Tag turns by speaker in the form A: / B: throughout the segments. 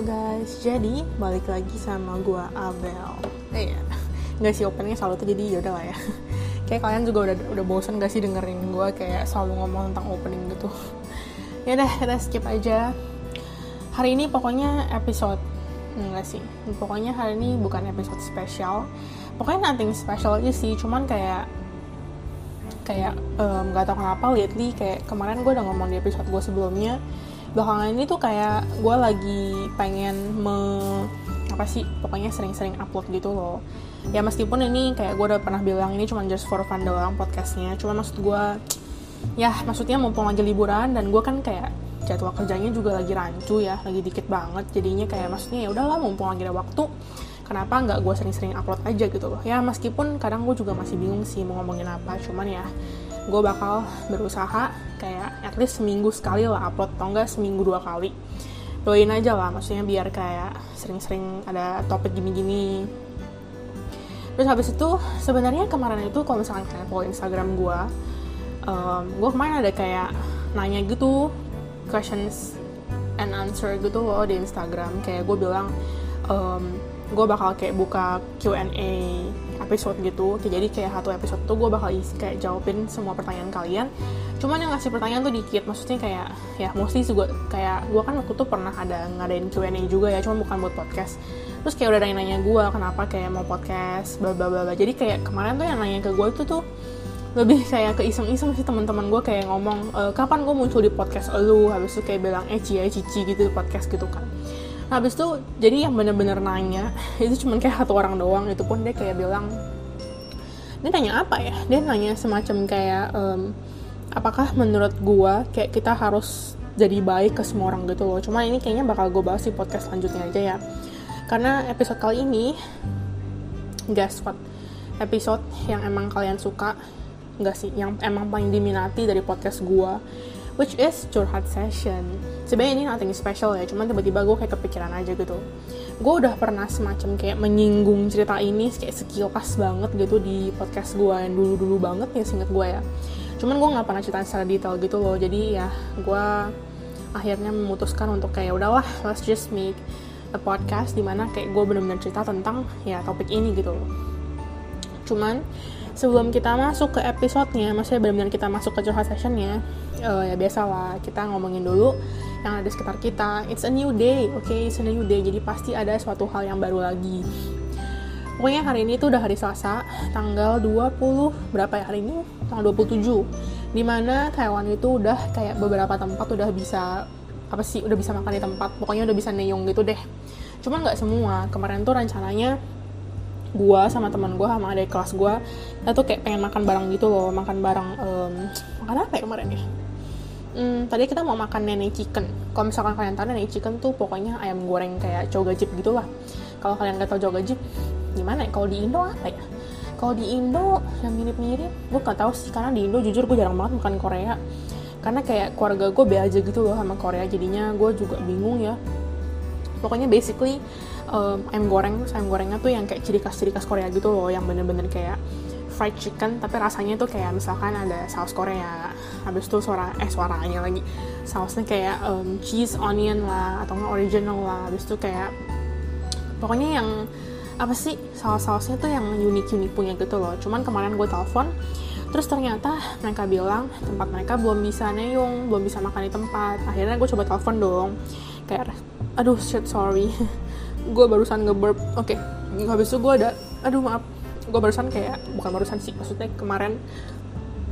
A: Guys, jadi balik lagi sama gue Abel. Eh ya, nggak sih openingnya selalu tuh jadi yaudah lah ya. Kayak kalian juga udah udah bosan gak sih dengerin gue kayak selalu ngomong tentang opening gitu. ya udah kita skip aja. Hari ini pokoknya episode enggak sih. Pokoknya hari ini bukan episode spesial. Pokoknya nothing special aja sih, cuman kayak kayak nggak um, tau kenapa lately kayak kemarin gue udah ngomong di episode gue sebelumnya belakangan ini tuh kayak gue lagi pengen me apa sih pokoknya sering-sering upload gitu loh. Ya meskipun ini kayak gue udah pernah bilang ini cuma just for fun doang podcastnya. Cuma maksud gue ya maksudnya mumpung lagi liburan dan gue kan kayak jadwal kerjanya juga lagi rancu ya lagi dikit banget. Jadinya kayak maksudnya ya udahlah mumpung lagi ada waktu kenapa nggak gue sering-sering upload aja gitu loh. Ya meskipun kadang gue juga masih bingung sih mau ngomongin apa. Cuman ya gue bakal berusaha kayak at least seminggu sekali lah upload atau enggak seminggu dua kali. Doain aja lah maksudnya biar kayak sering-sering ada topik gini-gini. Terus habis itu sebenarnya kemarin itu kalau misalkan kalian follow Instagram gue um, gue kemarin ada kayak nanya gitu questions and answer gitu loh di Instagram. Kayak gue bilang um, gue bakal kayak buka Q&A episode gitu. Jadi kayak satu episode tuh gue bakal isi kayak jawabin semua pertanyaan kalian. Cuman yang ngasih pertanyaan tuh dikit maksudnya kayak ya mostly juga kayak gue kan waktu tuh pernah ada ngadain Q&A juga ya cuma bukan buat podcast. Terus kayak udah ada yang nanya gue kenapa kayak mau podcast bla bla bla jadi kayak kemarin tuh yang nanya ke gue itu tuh lebih kayak ke iseng-iseng sih teman-teman gue kayak ngomong e, kapan gue muncul di podcast lu? Habis itu kayak bilang eh cia cici gitu podcast gitu kan habis itu jadi yang bener-bener nanya itu cuma kayak satu orang doang itu pun dia kayak bilang dia nanya apa ya? Dia nanya semacam kayak um, apakah menurut gua kayak kita harus jadi baik ke semua orang gitu loh. Cuma ini kayaknya bakal gue bahas di podcast selanjutnya aja ya. Karena episode kali ini guys what? Episode yang emang kalian suka nggak sih? Yang emang paling diminati dari podcast gua which is curhat session. Sebenarnya ini nothing special ya cuman tiba-tiba gue kayak kepikiran aja gitu. Gue udah pernah semacam kayak menyinggung cerita ini kayak sekilas banget gitu di podcast gue yang dulu-dulu banget ya singkat gue ya. Cuman gue nggak pernah cerita secara detail gitu loh jadi ya gue akhirnya memutuskan untuk kayak udahlah let's just make a podcast di mana kayak gue bener-bener cerita tentang ya topik ini gitu loh. Cuman sebelum kita masuk ke episodenya, maksudnya benar-benar kita masuk ke curhat sessionnya, uh, ya biasalah kita ngomongin dulu yang ada sekitar kita. It's a new day, oke, okay? it's a new day. Jadi pasti ada suatu hal yang baru lagi. Pokoknya hari ini tuh udah hari Selasa, tanggal 20 berapa ya hari ini? Tanggal 27. Di mana Taiwan itu udah kayak beberapa tempat udah bisa apa sih udah bisa makan di tempat pokoknya udah bisa neyong gitu deh cuman nggak semua kemarin tuh rencananya gue sama teman gue sama adik kelas gue kita tuh kayak pengen makan bareng gitu loh makan bareng um, makan apa ya kemarin ya hmm, tadi kita mau makan nenek chicken. Kalau misalkan kalian tahu nenek chicken tuh pokoknya ayam goreng kayak cow gajib gitu lah. Kalau kalian nggak tahu cow gajib gimana ya? Kalau di Indo apa ya? Kalau di Indo yang mirip-mirip gue gak tahu sih. Karena di Indo jujur gue jarang banget makan Korea. Karena kayak keluarga gue be aja gitu loh sama Korea. Jadinya gue juga bingung ya. Pokoknya basically um, ayam goreng ayam gorengnya tuh yang kayak ciri khas ciri khas Korea gitu loh. Yang bener-bener kayak fried chicken tapi rasanya tuh kayak misalkan ada saus Korea habis itu suara eh suaranya lagi. Sausnya kayak um, cheese onion lah atau nggak original lah habis itu kayak pokoknya yang apa sih saus-sausnya tuh yang unik-unik punya gitu loh. Cuman kemarin gue telepon terus ternyata mereka bilang tempat mereka belum bisa neyung belum bisa makan di tempat. Akhirnya gue coba telepon dong kayak aduh shit sorry. Gue barusan ngeburp oke. Okay. habis itu gue ada aduh maaf gue barusan kayak bukan barusan sih maksudnya kemarin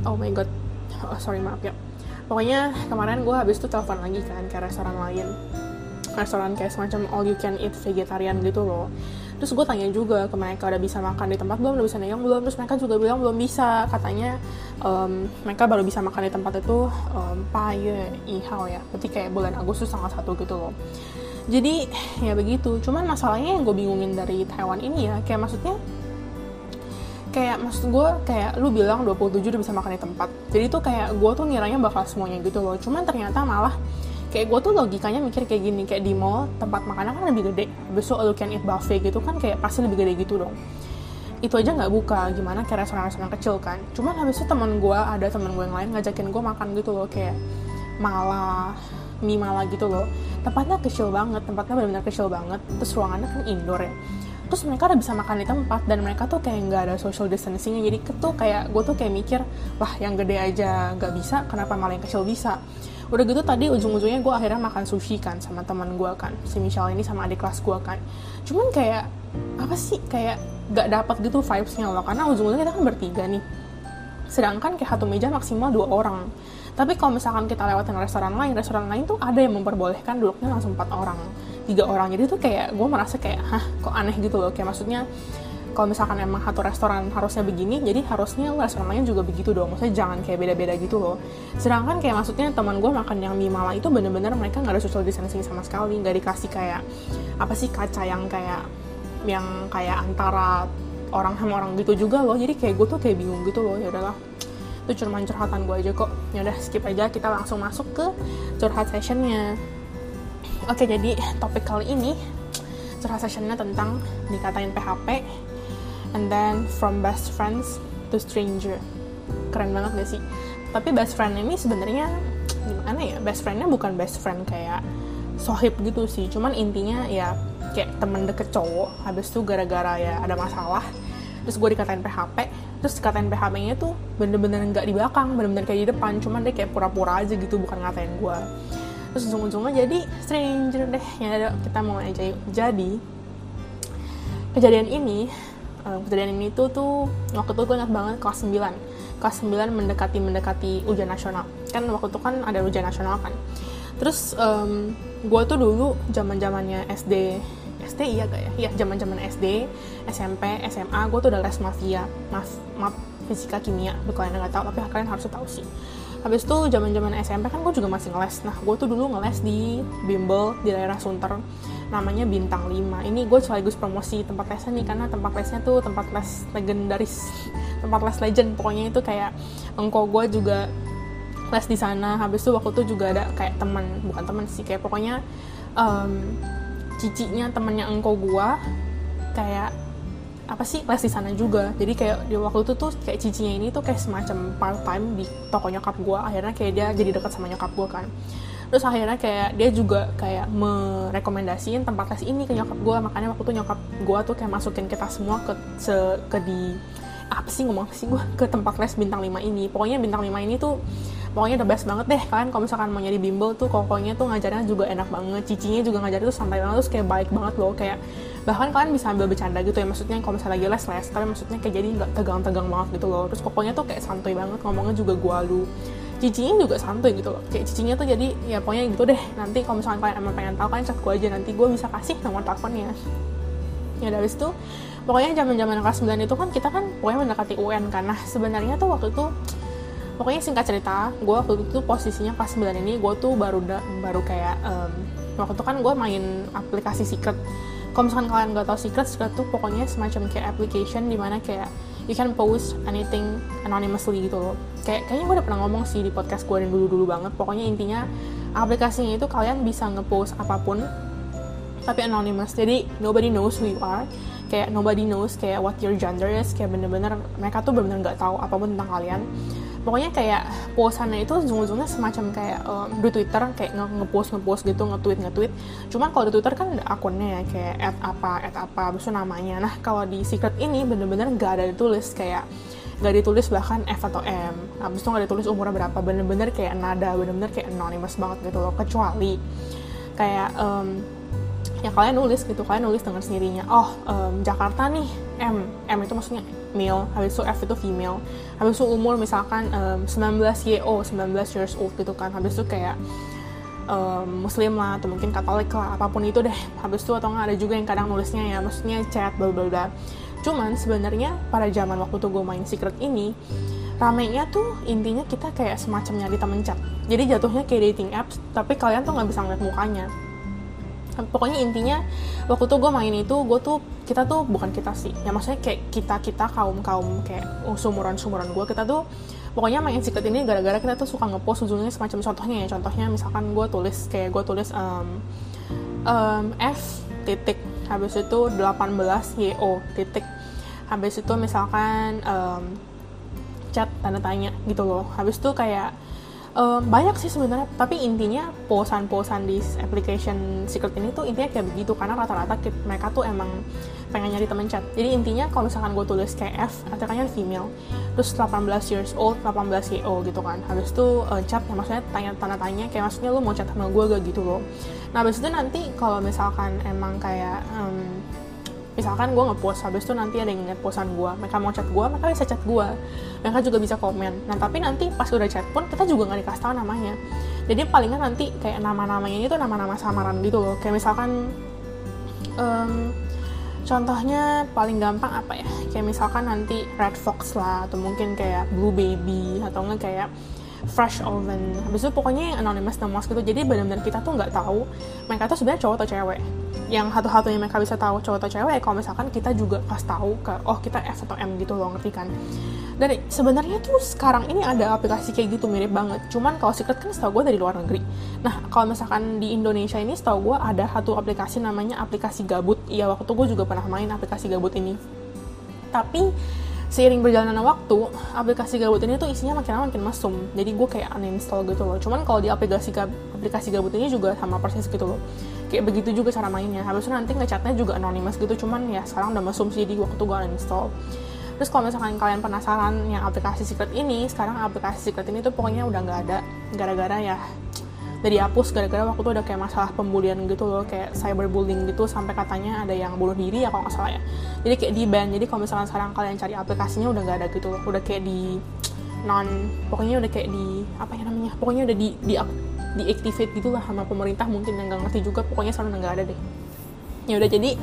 A: oh my god oh, sorry maaf ya. Pokoknya kemarin gue habis itu telepon lagi kan ke restoran lain. Restoran kayak semacam all you can eat vegetarian gitu loh. Terus gue tanya juga ke mereka udah bisa makan di tempat belum? Udah bisa neyong belum? Terus mereka juga bilang belum bisa. Katanya um, mereka baru bisa makan di tempat itu um, paye ihao ya. Berarti kayak bulan Agustus tanggal satu gitu loh. Jadi ya begitu. Cuman masalahnya yang gue bingungin dari Taiwan ini ya kayak maksudnya kayak maksud gue kayak lu bilang 27 udah bisa makan di tempat. Jadi tuh kayak gue tuh ngiranya bakal semuanya gitu loh. Cuman ternyata malah kayak gue tuh logikanya mikir kayak gini kayak di mall tempat makanan kan lebih gede. Besok lu can eat buffet gitu kan kayak pasti lebih gede gitu dong. Itu aja nggak buka gimana kayak restoran-restoran kecil kan. Cuman habis itu teman gue ada teman gue yang lain ngajakin gue makan gitu loh kayak malah Mi Mala gitu loh. Tempatnya kecil banget tempatnya benar-benar kecil banget. Terus ruangannya kan indoor ya terus mereka udah bisa makan di tempat dan mereka tuh kayak nggak ada social distancing jadi tuh kayak gue tuh kayak mikir wah yang gede aja nggak bisa kenapa malah yang kecil bisa? Udah gitu tadi ujung-ujungnya gue akhirnya makan sushi kan sama teman gue kan si Michelle ini sama adik kelas gue kan. Cuman kayak apa sih kayak gak dapat gitu vibesnya loh karena ujung-ujungnya kita kan bertiga nih. Sedangkan kayak satu meja maksimal dua orang. Tapi kalau misalkan kita lewatin restoran lain restoran lain tuh ada yang memperbolehkan duduknya langsung empat orang tiga orang. Jadi tuh kayak gue merasa kayak hah kok aneh gitu loh. Kayak maksudnya kalau misalkan emang satu restoran harusnya begini jadi harusnya restoran lain juga begitu dong. Maksudnya jangan kayak beda-beda gitu loh. Sedangkan kayak maksudnya teman gue makan yang mie mala itu bener-bener mereka nggak ada social distancing sama sekali. Nggak dikasih kayak apa sih kaca yang kayak yang kayak antara orang sama orang gitu juga loh. Jadi kayak gue tuh kayak bingung gitu loh. Ya udahlah. Itu cuma curhatan gue aja kok. Ya udah skip aja. Kita langsung masuk ke curhat sessionnya oke jadi topik kali ini curhat sessionnya tentang dikatain PHP and then from best friends to stranger. Keren banget gak sih? Tapi best friend ini sebenarnya gimana ya? Best friendnya bukan best friend kayak sohib gitu sih. Cuman intinya ya kayak temen deket cowok habis itu gara-gara ya ada masalah terus gue dikatain PHP terus dikatain PHP-nya tuh bener-bener nggak di belakang bener-bener kayak di depan. Cuman dia kayak pura-pura aja gitu bukan ngatain gue terus ujung-ujungnya jadi stranger deh ya kita mau aja yuk jadi kejadian ini uh, kejadian ini tuh tuh waktu itu gue ingat banget kelas 9 kelas 9 mendekati mendekati ujian nasional kan waktu itu kan ada ujian nasional kan terus um, gue tuh dulu zaman zamannya SD SD iya gak ya? Iya, zaman zaman SD, SMP, SMA, gue tuh udah les mafia, maaf, maaf fisika kimia. Tuh kalian nggak tahu, tapi kalian harus tahu sih. Habis itu zaman zaman SMP kan gue juga masih ngeles. Nah, gue tuh dulu ngeles di Bimbel di daerah Sunter, namanya Bintang 5. Ini gue sekaligus promosi tempat lesnya nih, karena tempat lesnya tuh tempat les legendaris, tempat les legend. Pokoknya itu kayak engkau gue juga les di sana. Habis itu waktu itu juga ada kayak teman, bukan teman sih, kayak pokoknya um, cicinya temennya engkau gua kayak apa sih les di sana juga. Jadi kayak di waktu itu tuh kayak cicinya ini tuh kayak semacam part time di toko nyokap gua. Akhirnya kayak dia jadi dekat sama nyokap gua kan. Terus akhirnya kayak dia juga kayak merekomendasiin tempat les ini ke nyokap gua. Makanya waktu itu nyokap gua tuh kayak masukin kita semua ke se, ke di apa sih ngomong sih gua? Ke tempat les bintang 5 ini. Pokoknya bintang 5 ini tuh pokoknya the best banget deh. Kalian kalau misalkan mau nyari bimbel tuh kokonya tuh ngajarnya juga enak banget. Cicinya juga ngajarnya tuh santai banget. Terus kayak baik banget loh. Kayak bahkan kalian bisa ambil bercanda gitu ya maksudnya kalau misalnya lagi les les tapi maksudnya kayak jadi nggak tegang-tegang banget gitu loh. Terus pokoknya tuh kayak santuy banget ngomongnya juga gua lu. Cicinya juga santuy gitu loh. Kayak cicinya tuh jadi ya pokoknya gitu deh. Nanti kalau misalnya kalian emang pengen tahu kalian chat gue aja. Nanti gue bisa kasih nomor teleponnya. Ya dari situ pokoknya zaman zaman kelas 9 itu kan kita kan pokoknya mendekati UN nah sebenarnya tuh waktu itu pokoknya singkat cerita gue waktu itu posisinya pas 9 ini gue tuh baru da, baru kayak um, waktu itu kan gue main aplikasi secret kalau misalkan kalian gak tau secret secret tuh pokoknya semacam kayak application di mana kayak you can post anything anonymously gitu loh. Kayak kayaknya gue udah pernah ngomong sih di podcast gue yang dulu dulu banget. Pokoknya intinya aplikasinya itu kalian bisa ngepost apa pun tapi anonymous. Jadi nobody knows who you are. Kayak nobody knows kayak what your gender is. Kayak bener-bener mereka tuh bener-bener nggak tahu apa pun tentang kalian pokoknya kayak posannya itu ujung-ujungnya semacam kayak um, di Twitter kayak nge ngepost ngepost gitu nge-tweet nge-tweet. Cuman kalau di Twitter kan ada akunnya ya kayak at apa at apa besok namanya. Nah kalau di secret ini bener-bener nggak ada ditulis kayak nggak ditulis bahkan F atau M. Habis itu nggak ditulis umurnya berapa. Bener-bener kayak nada bener-bener kayak anonymous banget gitu loh. Kecuali kayak um, ya kalian nulis gitu kalian nulis dengan sendirinya. Oh um, Jakarta nih M M itu maksudnya male habis itu F itu female. Habis itu umur misalkan um, 19 YO 19 years old gitu kan. Habis itu kayak um, muslim lah atau mungkin katolik lah apa pun itu deh. Habis itu atau nggak ada juga yang kadang nulisnya ya maksudnya chat bla bla bla. Cuman sebenarnya pada zaman waktu tuh gue main secret ini ramenya tuh intinya kita kayak semacam nyari temen chat. Jadi jatuhnya kayak dating apps tapi kalian tuh nggak bisa ngeliat mukanya pokoknya intinya waktu tuh gue main itu gue tuh kita tuh bukan kita sih. Ya maksudnya kayak kita kita kaum kaum kayak sumuran sumuran gue kita tuh pokoknya main secret ini gara-gara kita tuh suka ngepost ujungnya semacam contohnya ya. Contohnya misalkan gue tulis kayak gue tulis um, um, F titik habis itu 18 YO titik. Habis itu misalkan um, chat tanda tanya gitu loh. Habis itu kayak Um, banyak sih sebenarnya, tapi intinya posan-posan di application secret ini tuh intinya kayak begitu karena rata-rata mereka tuh emang pengen nyari temen chat. Jadi intinya kalau misalkan gue tulis kayak F, artinya female, terus 18 years old, 18 YO gitu kan. Habis itu uh, chat, ya maksudnya tanya tanda tanya, kayak maksudnya lu mau chat sama gue gak gitu loh. Nah habis itu nanti kalau misalkan emang kayak um, misalkan gue ngepost habis itu nanti ada yang ngeliat posan gue mereka mau chat gue mereka bisa chat gue mereka juga bisa komen. Nah tapi nanti pas udah chat pun kita juga nggak dikasih tahu namanya. Jadi palingan nanti kayak nama-namanya itu nama-nama samaran gitu loh. Kayak misalkan um, contohnya paling gampang apa ya? Kayak misalkan nanti red fox lah atau mungkin kayak blue baby atau enggak kayak fresh oven. Habis itu pokoknya yang anonymous nama gitu. Jadi benar-benar kita tuh nggak tahu mereka tuh sebenarnya cowok atau cewek yang satu-satunya mereka bisa tahu cowok atau cewek kalau misalkan kita juga pas tahu ke oh kita F atau M gitu loh ngerti kan? Dan sebenarnya tuh sekarang ini ada aplikasi kayak gitu mirip banget. Cuman kalau secret kan setahu gue dari luar negeri. Nah kalau misalkan di Indonesia ini setahu gue ada satu aplikasi namanya aplikasi gabut. Iya waktu gue juga pernah main aplikasi gabut ini. Tapi seiring berjalannya waktu aplikasi gabut ini tuh isinya makin lama makin mesum. Jadi gue kayak uninstall gitu loh. Cuman kalau di aplikasi aplikasi gabut ini juga sama persis gitu loh kayak begitu juga cara mainnya. Itu nanti ngechatnya juga anonymous gitu cuman ya sekarang udah sih di waktu gue uninstall. Terus kalau misalkan kalian penasaran yang aplikasi secret ini sekarang aplikasi secret ini tuh pokoknya udah nggak ada gara-gara ya udah dihapus gara-gara waktu itu udah kayak masalah pembulian gitu loh kayak cyberbullying gitu sampai katanya ada yang bunuh diri ya kalau nggak salah ya. Jadi kayak di ban jadi kalau misalkan sekarang kalian cari aplikasinya udah nggak ada gitu loh. Udah kayak di non pokoknya udah kayak di apa ya namanya pokoknya udah di di diactivate gitu lah sama pemerintah mungkin yang nggak ngerti juga pokoknya udah nggak ada deh. Ya udah jadi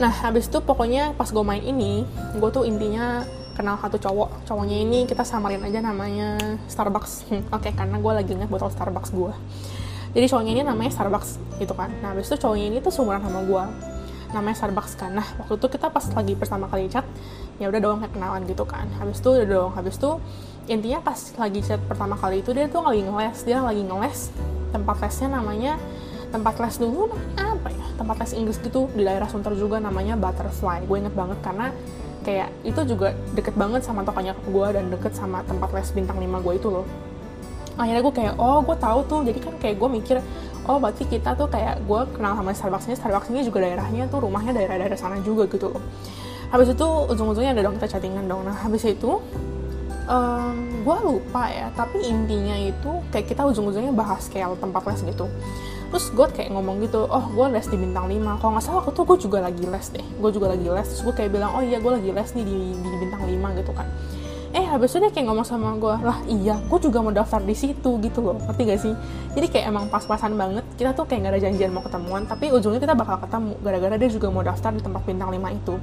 A: nah habis itu pokoknya pas gue main ini gue tuh intinya kenal satu cowok cowoknya ini kita samarin aja namanya Starbucks. Oke okay, karena gue lagi inget botol Starbucks gue jadi cowoknya ini namanya Starbucks gitu kan. Nah habis itu cowoknya ini tuh seumuran sama gue namanya Starbucks kan. Nah waktu itu kita pas lagi pertama kali chat ya udah kayak kenalan gitu kan. Habis itu udah dong. Habis itu intinya pas lagi chat pertama kali itu dia tuh lagi ngeles dia lagi ngeles tempat lesnya namanya tempat les dulu apa ya? Tempat les Inggris gitu di daerah Sunter juga namanya Butterfly. Gue inget banget karena kayak itu juga deket banget sama tokonya gue dan deket sama tempat les bintang 5 gue itu loh. Akhirnya gue kayak oh gue tahu tuh. Jadi kan kayak gue mikir oh berarti kita tuh kayak gue kenal sama Starbucks ini Starbucks ini juga daerahnya tuh rumahnya daerah-daerah sana juga gitu loh. Habis itu ujung-ujungnya ada dong kita chattingan dong. Nah habis itu um, gue lupa ya tapi intinya itu kayak kita ujung-ujungnya bahas kayak tempat les gitu. Terus gue kayak ngomong gitu oh gue les di bintang 5 kalau nggak salah waktu gue juga lagi les deh. Gue juga lagi les. Terus gue kayak bilang oh iya gue lagi les nih di, di bintang 5 gitu kan. Eh habis itu dia kayak ngomong sama gue lah iya gue juga mau daftar di situ gitu loh. Ngerti gak sih? Jadi kayak emang pas-pasan banget kita tuh kayak gak ada janjian mau ketemuan tapi ujungnya kita bakal ketemu gara-gara dia juga mau daftar di tempat bintang 5 itu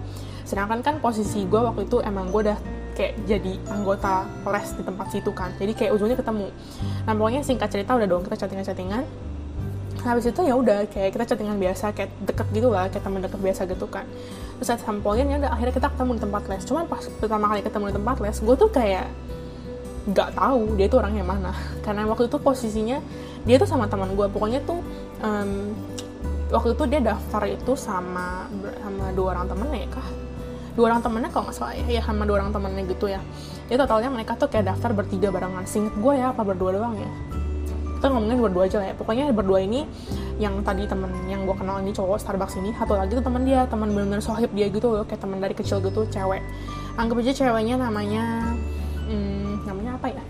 A: sedangkan kan posisi gue waktu itu emang gue udah kayak jadi anggota les di tempat situ kan. Jadi kayak ujungnya ketemu. Nah pokoknya singkat cerita udah dong kita chattingan-chattingan. Habis itu ya udah kayak kita chattingan biasa kayak deket gitu lah kayak teman deket biasa gitu kan. Terus at some point ya udah akhirnya kita ketemu di tempat les. Cuman pas pertama kali ketemu di tempat les gue tuh kayak nggak tahu dia tuh orangnya mana. Karena waktu itu posisinya dia tuh sama teman gue pokoknya tuh um, waktu itu dia daftar itu sama sama dua orang temennya ya kah dua orang temennya kalau nggak salah ya, ya sama dua orang temennya gitu ya. Itu totalnya mereka tuh kayak daftar bertiga barengan. Singkat gue ya apa berdua doang ya? Kita ngomongin berdua aja lah ya. Pokoknya berdua ini yang tadi temen yang gue kenal ini cowok Starbucks ini satu lagi tuh teman dia teman bener-bener sohib dia gitu loh kayak teman dari kecil gitu cewek. Anggap aja ceweknya namanya hmm, namanya apa ya?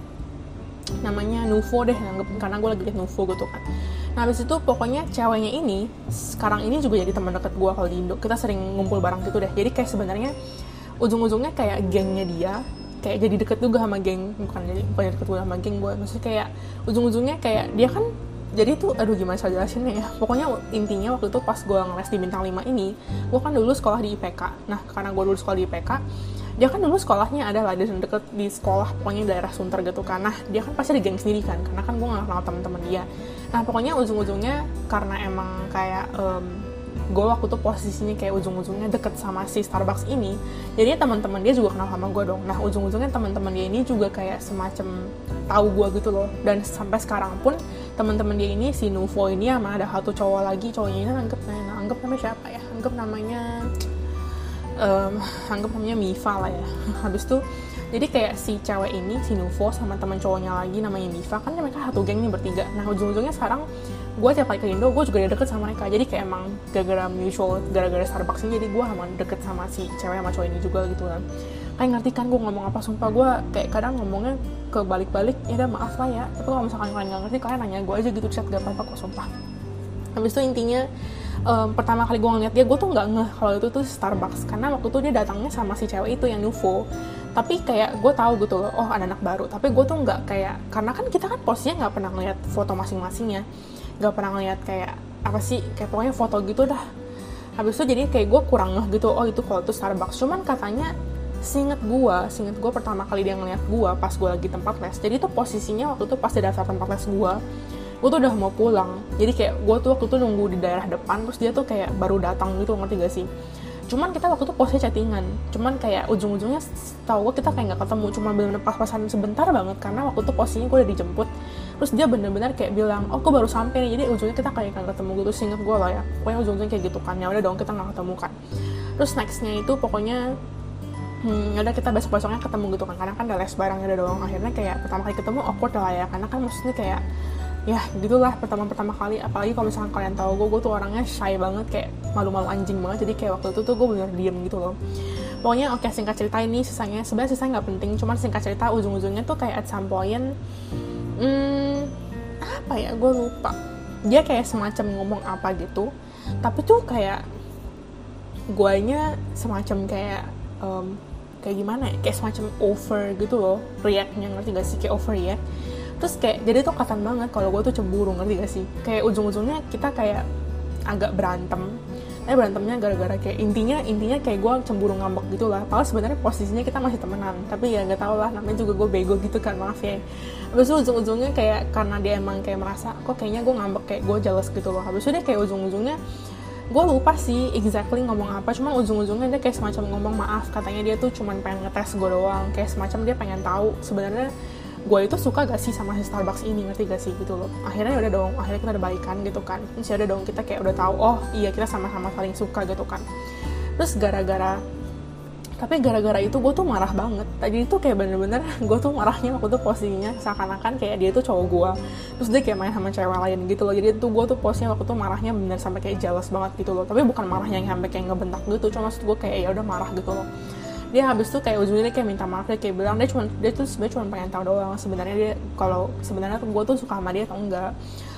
A: Namanya Nuvo deh anggap karena gue lagi liat Nuvo gitu kan nah habis itu pokoknya ceweknya ini sekarang ini juga jadi teman deket gue kalau di Indo. Kita sering ngumpul bareng gitu deh. Jadi kayak sebenarnya ujung-ujungnya kayak gengnya dia kayak jadi deket juga sama geng. Bukan jadi bukan deket juga sama geng gue maksudnya kayak ujung-ujungnya kayak dia kan jadi tuh aduh gimana saya jelasinnya ya? Pokoknya intinya waktu itu pas gue ngeles di bintang 5 ini gue kan dulu sekolah di IPK nah karena gue dulu sekolah di IPK dia kan dulu sekolahnya ada lah di deket di sekolah pokoknya daerah Sunter gitu kan. Nah dia kan pasti di geng sendiri kan karena kan gue gak kenal teman-teman dia nah pokoknya ujung-ujungnya karena emang kayak um, gue waktu tuh posisinya kayak ujung-ujungnya deket sama si Starbucks ini jadi teman-teman dia juga kenal sama gue dong. Nah ujung-ujungnya teman-teman dia ini juga kayak semacam tahu gue gitu loh. Dan sampai sekarang pun teman-teman dia ini si Nuvo ini sama ada satu cowok lagi cowoknya ini anggap nah, anggap namanya siapa ya? Anggap namanya um, anggap namanya Miva lah ya. Habis tuh jadi kayak si cewek ini si Nuvo sama teman cowoknya lagi namanya Diva kan mereka satu geng nih bertiga. Nah ujung-ujungnya sekarang gue tiap kali ke Indo gue juga deket sama mereka. Jadi kayak emang gara-gara mutual gara-gara Starbucks ini jadi gue emang deket sama si cewek sama cowok ini juga gitu kan. Kayak ngerti kan gue ngomong apa sumpah. Gue kayak kadang ngomongnya ke balik-balik ya udah maaf lah ya. Tapi kalau misalkan kalian nggak ngerti kalian nanya gue aja gitu chat gak apa-apa kok sumpah. Habis itu intinya um, pertama kali gue ngeliat dia gue tuh nggak ngeh kalau itu tuh Starbucks. Karena waktu itu dia datangnya sama si cewek itu yang Nuvo tapi kayak gue tahu gitu loh oh ada anak baru. Tapi gue tuh nggak kayak karena kan kita kan posnya nggak pernah ngeliat foto masing-masingnya nggak pernah ngeliat kayak apa sih kayak pokoknya foto gitu dah. Habis itu jadi kayak gue kurang ngeh gitu oh itu kalau itu Starbucks. Cuman katanya singet gue singet gue pertama kali dia ngeliat gue pas gue lagi tempat les. Jadi tuh posisinya waktu itu pas di daftar tempat les gue gue tuh udah mau pulang. Jadi kayak gue tuh waktu itu nunggu di daerah depan terus dia tuh kayak baru datang gitu ngerti gak sih cuman kita waktu itu posnya chattingan. Cuman kayak ujung-ujungnya tau gue kita kayak nggak ketemu. Cuma bener-bener pas-pasan sebentar banget karena waktu itu posisinya gue udah dijemput. Terus dia bener-bener kayak bilang oh gue baru sampai nih. Jadi ujungnya kita kayak nggak ketemu gitu singkat gue lah ya. Pokoknya ujung-ujungnya kayak gitu kan. Ya udah dong kita nggak ketemu kan. Terus nextnya itu pokoknya hmm, ya udah kita besok besoknya ketemu gitu kan. Karena kan udah les bareng ya udah dong. Akhirnya kayak pertama kali ketemu awkward lah ya. Karena kan maksudnya kayak ya gitulah pertama-pertama kali. Apalagi kalau misalkan kalian tahu gue gue tuh orangnya shy banget kayak malu-malu anjing banget. Jadi kayak waktu itu tuh gue bener diem gitu loh. Pokoknya oke okay, singkat cerita ini sisanya sebenarnya sisanya nggak penting cuman singkat cerita ujung-ujungnya tuh kayak at some point hmm, apa ya gue lupa. Dia kayak semacam ngomong apa gitu tapi tuh kayak guanya semacam kayak um, kayak gimana ya? Kayak semacam over gitu loh reactnya. Ngerti gak sih? Kayak over ya terus kayak jadi tuh kelihatan banget kalau gue tuh cemburu ngerti gak sih? Kayak ujung-ujungnya kita kayak agak berantem. Tapi berantemnya gara-gara kayak intinya intinya kayak gue cemburu ngambek gitu lah. Padahal sebenarnya posisinya kita masih temenan. Tapi ya nggak tau lah namanya juga gue bego gitu kan maaf ya. Habis itu ujung-ujungnya kayak karena dia emang kayak merasa kok kayaknya gue ngambek kayak gue jealous gitu loh. Habis itu dia kayak ujung-ujungnya gue lupa sih exactly ngomong apa. Cuma ujung-ujungnya dia kayak semacam ngomong maaf katanya dia tuh cuma pengen ngetes gue doang. Kayak semacam dia pengen tahu sebenarnya gue itu suka gak sih sama si Starbucks ini? Ngerti gak sih? Gitu loh. Akhirnya ya udah dong akhirnya kita udah baikan gitu kan. Terus ya udah dong kita kayak udah tahu oh iya kita sama-sama saling suka gitu kan. Terus gara-gara tapi gara-gara itu gue tuh marah banget. Tadi itu kayak bener-bener gue tuh marahnya waktu tuh posisinya seakan-akan kayak dia tuh cowok gue terus dia kayak main sama cewek lain gitu loh. Jadi tuh gue tuh posnya waktu tuh marahnya bener sampai kayak jealous banget gitu loh. Tapi bukan marahnya yang sampai kayak ngebentak gitu. Cuma maksud gue kayak ya udah marah gitu loh dia habis tuh kayak ujungnya kayak minta maaf dia kayak bilang dia cuma dia tuh sebenarnya cuma pengen tahu doang sebenarnya dia kalau sebenarnya gue tuh suka sama dia atau enggak.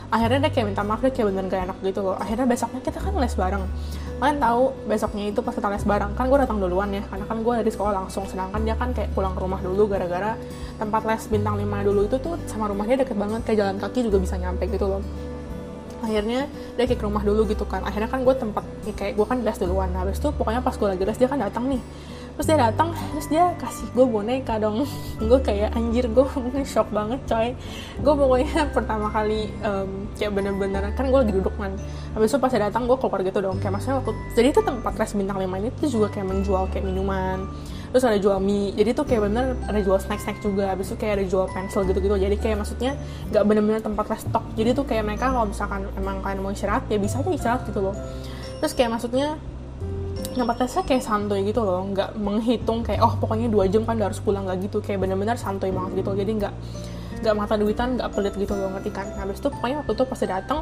A: Akhirnya dia kayak minta maaf dia kayak bener gak enak gitu loh. Akhirnya besoknya kita kan les bareng. Kalian tahu besoknya itu pas kita les bareng kan gue datang duluan ya karena kan gue dari sekolah langsung sedangkan dia kan kayak pulang ke rumah dulu gara-gara tempat les bintang 5 dulu itu tuh sama rumahnya deket banget kayak jalan kaki juga bisa nyampe gitu loh. Akhirnya dia kayak ke rumah dulu gitu kan. Akhirnya kan gue tempat ya kayak gue kan les duluan. Nah, habis itu pokoknya pas gue lagi les dia kan datang nih terus dia datang terus dia kasih gue boneka dong. Gue kayak anjir gue mungkin shock banget coy. Gue pokoknya pertama kali um, kayak bener-bener kan gue lagi duduk kan habis itu pas dia datang gue keluar gitu dong. Kayak maksudnya waktu jadi itu tempat res bintang lima ini tuh juga kayak menjual kayak minuman. Terus ada jual mie. Jadi tuh kayak bener ada jual snack snack juga. Habis itu kayak ada jual pensil gitu gitu jadi kayak maksudnya nggak bener-bener tempat restock jadi tuh kayak mereka kalau misalkan emang kalian mau istirahat ya bisa aja istirahat gitu loh. Terus kayak maksudnya tempat tesnya kayak santuy gitu loh. Nggak menghitung kayak oh pokoknya dua jam kan udah harus pulang lagi gitu. Kayak bener-bener santuy banget gitu. Jadi nggak nggak mata duitan nggak pelit gitu loh ngerti kan? Habis itu pokoknya waktu itu pas dia datang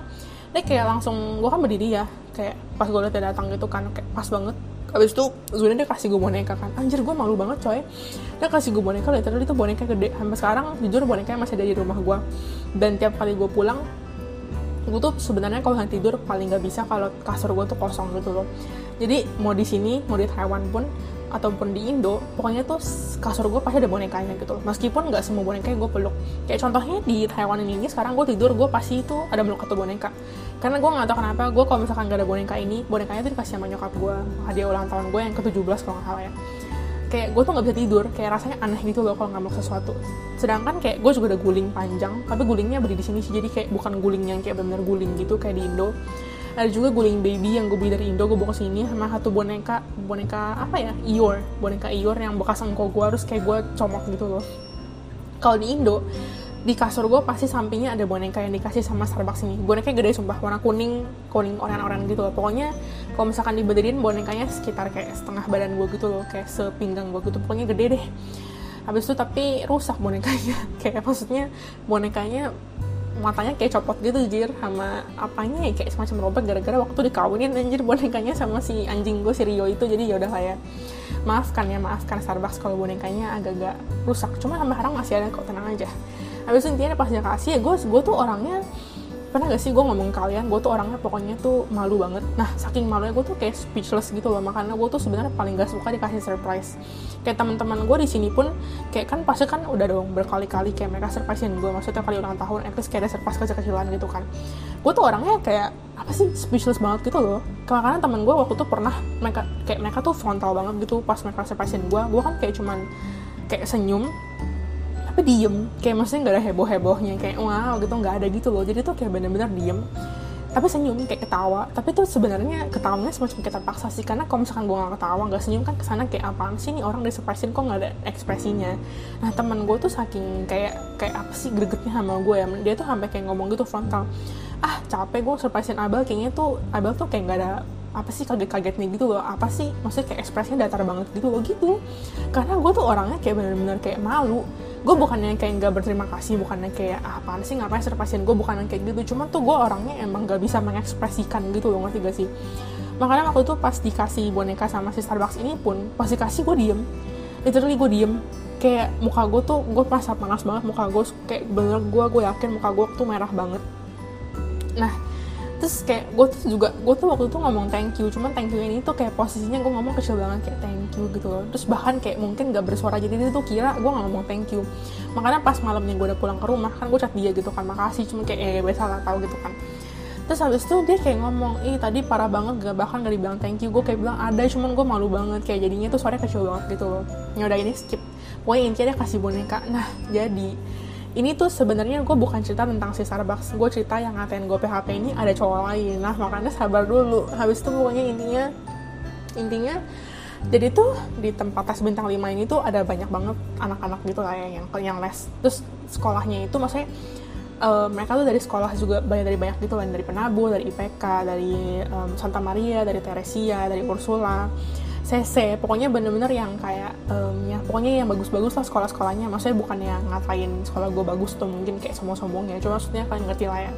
A: dia kayak langsung gue kan berdiri ya. Kayak pas gue liat dia datang gitu kan kayak pas banget. Habis itu sebenarnya dia kasih gue boneka kan. Anjir gue malu banget coy. Dia kasih gue boneka literally itu boneka gede. Sampai sekarang jujur bonekanya masih ada di rumah gue dan tiap kali gue pulang gue tuh sebenarnya kalau tidur paling nggak bisa kalau kasur gue tuh kosong gitu loh jadi mau di sini mau di Taiwan pun ataupun di Indo pokoknya tuh kasur gue pasti ada bonekanya gitu loh. Meskipun nggak semua boneka yang gue peluk. Kayak contohnya di Taiwan ini sekarang gue tidur gue pasti itu ada meluk satu boneka. Karena gue nggak tahu kenapa gue kalau misalkan gak ada boneka ini bonekanya tuh dikasih sama nyokap gue hadiah ulang tahun gue yang ke-17 kalau nggak salah ya. Kayak gue tuh nggak bisa tidur kayak rasanya aneh gitu loh kalau nggak mau sesuatu. Sedangkan kayak gue juga udah guling panjang tapi gulingnya beri di sini sih. Jadi kayak bukan guling yang kayak bener guling gitu kayak di Indo ada juga guling baby yang gue beli dari Indo gue bawa ke sini sama satu boneka boneka apa ya? Ior boneka Ior yang bekas engkau gue harus kayak gue comot gitu loh. Kalau di Indo di kasur gue pasti sampingnya ada boneka yang dikasih sama Starbucks ini. Bonekanya gede sumpah. Warna kuning kuning orang-orang gitu loh. Pokoknya kalau misalkan diberdiriin bonekanya sekitar kayak setengah badan gue gitu loh. Kayak sepinggang gue gitu. Pokoknya gede deh. Habis itu tapi rusak bonekanya. Kayak maksudnya bonekanya matanya kayak copot gitu jir sama apanya ya kayak semacam robot gara-gara waktu dikawinin anjir bonekanya sama si anjing gue si Rio itu. Jadi yaudah lah ya. Maafkan ya maafkan Starbucks kalau bonekanya agak-agak rusak. Cuma sampai sekarang masih ada kok tenang aja. Habis itu intinya pas dia kasih ya gue gue tuh orangnya pernah gak sih gue ngomong kalian gue tuh orangnya pokoknya tuh malu banget. Nah saking malunya gue tuh kayak speechless gitu loh makanya gue tuh sebenarnya paling gak suka dikasih surprise. Kayak teman-teman gue di sini pun kayak kan pasti kan udah dong berkali-kali kayak mereka surprisein gue maksudnya kali ulang tahun at least kayak ada surprise kecil-kecilan gitu kan. Gue tuh orangnya kayak apa sih speechless banget gitu loh. Karena teman gue waktu itu pernah mereka kayak mereka tuh frontal banget gitu pas mereka surprisein gue gue kan kayak cuman kayak senyum tapi diem. Kayak maksudnya nggak ada heboh hebohnya kayak wow gitu. Nggak ada gitu loh. Jadi tuh kayak bener-bener diem. Tapi senyum kayak ketawa. Tapi tuh sebenarnya ketawanya semacam kita paksa sih. Karena kalau misalkan gue nggak ketawa nggak senyum kan ke sana kayak apaan sih nih orang disurprisein kok nggak ada ekspresinya? Nah teman gue tuh saking kayak kayak apa sih gregetnya sama gue ya. Dia tuh sampai kayak ngomong gitu frontal. Ah capek gue surprisein Abel. Kayaknya tuh Abel tuh kayak nggak ada apa sih kaget-kagetnya gitu loh. Apa sih? Maksudnya kayak ekspresinya datar banget gitu loh gitu. Karena gue tuh orangnya kayak bener-bener kayak malu. Gue bukannya kayak nggak berterima kasih bukannya kayak ah, apaan sih? Ngapain surprisein gue bukannya kayak gitu. Cuma tuh gue orangnya emang nggak bisa mengekspresikan gitu loh ngerti gak sih? Makanya waktu itu pas dikasih boneka sama si Starbucks ini pun pas dikasih gue diem. Literally gue diem. Kayak muka gue tuh gue merasa panas banget muka gue kayak bener gue gue yakin muka gue tuh merah banget. Nah terus kayak gue tuh juga gue tuh waktu itu ngomong thank you cuman thank you ini tuh kayak posisinya gue ngomong kecil banget kayak thank you gitu loh. Terus bahkan kayak mungkin gak bersuara jadi dia tuh kira gue gak ngomong thank you. Makanya pas malamnya gue udah pulang ke rumah kan gue chat dia gitu kan makasih cuma kayak eh biasa lah tau gitu kan. Terus habis itu dia kayak ngomong ih tadi parah banget gak bahkan gak dibilang thank you gue kayak bilang ada cuman gue malu banget kayak jadinya tuh suaranya kecil banget gitu loh. Ya udah ini skip. Pokoknya intinya dia kasih boneka. Nah jadi ini tuh sebenarnya gue bukan cerita tentang si Starbucks gue cerita yang ngatain gue PHP ini ada cowok lain. Nah makanya sabar dulu. Habis itu pokoknya intinya intinya jadi tuh di tempat tes bintang 5 ini tuh ada banyak banget anak-anak gitu lah ya yang yang les. Terus sekolahnya itu maksudnya uh, mereka tuh dari sekolah juga banyak dari banyak gitu kan dari Penabu dari IPK dari um, Santa Maria dari Teresia dari Ursula CC pokoknya bener-bener yang kayak um, ya pokoknya yang bagus-bagus lah sekolah-sekolahnya. Maksudnya bukan yang ngatain sekolah gue bagus tuh mungkin kayak sombong-sombong ya cuma maksudnya kalian ngerti lah ya.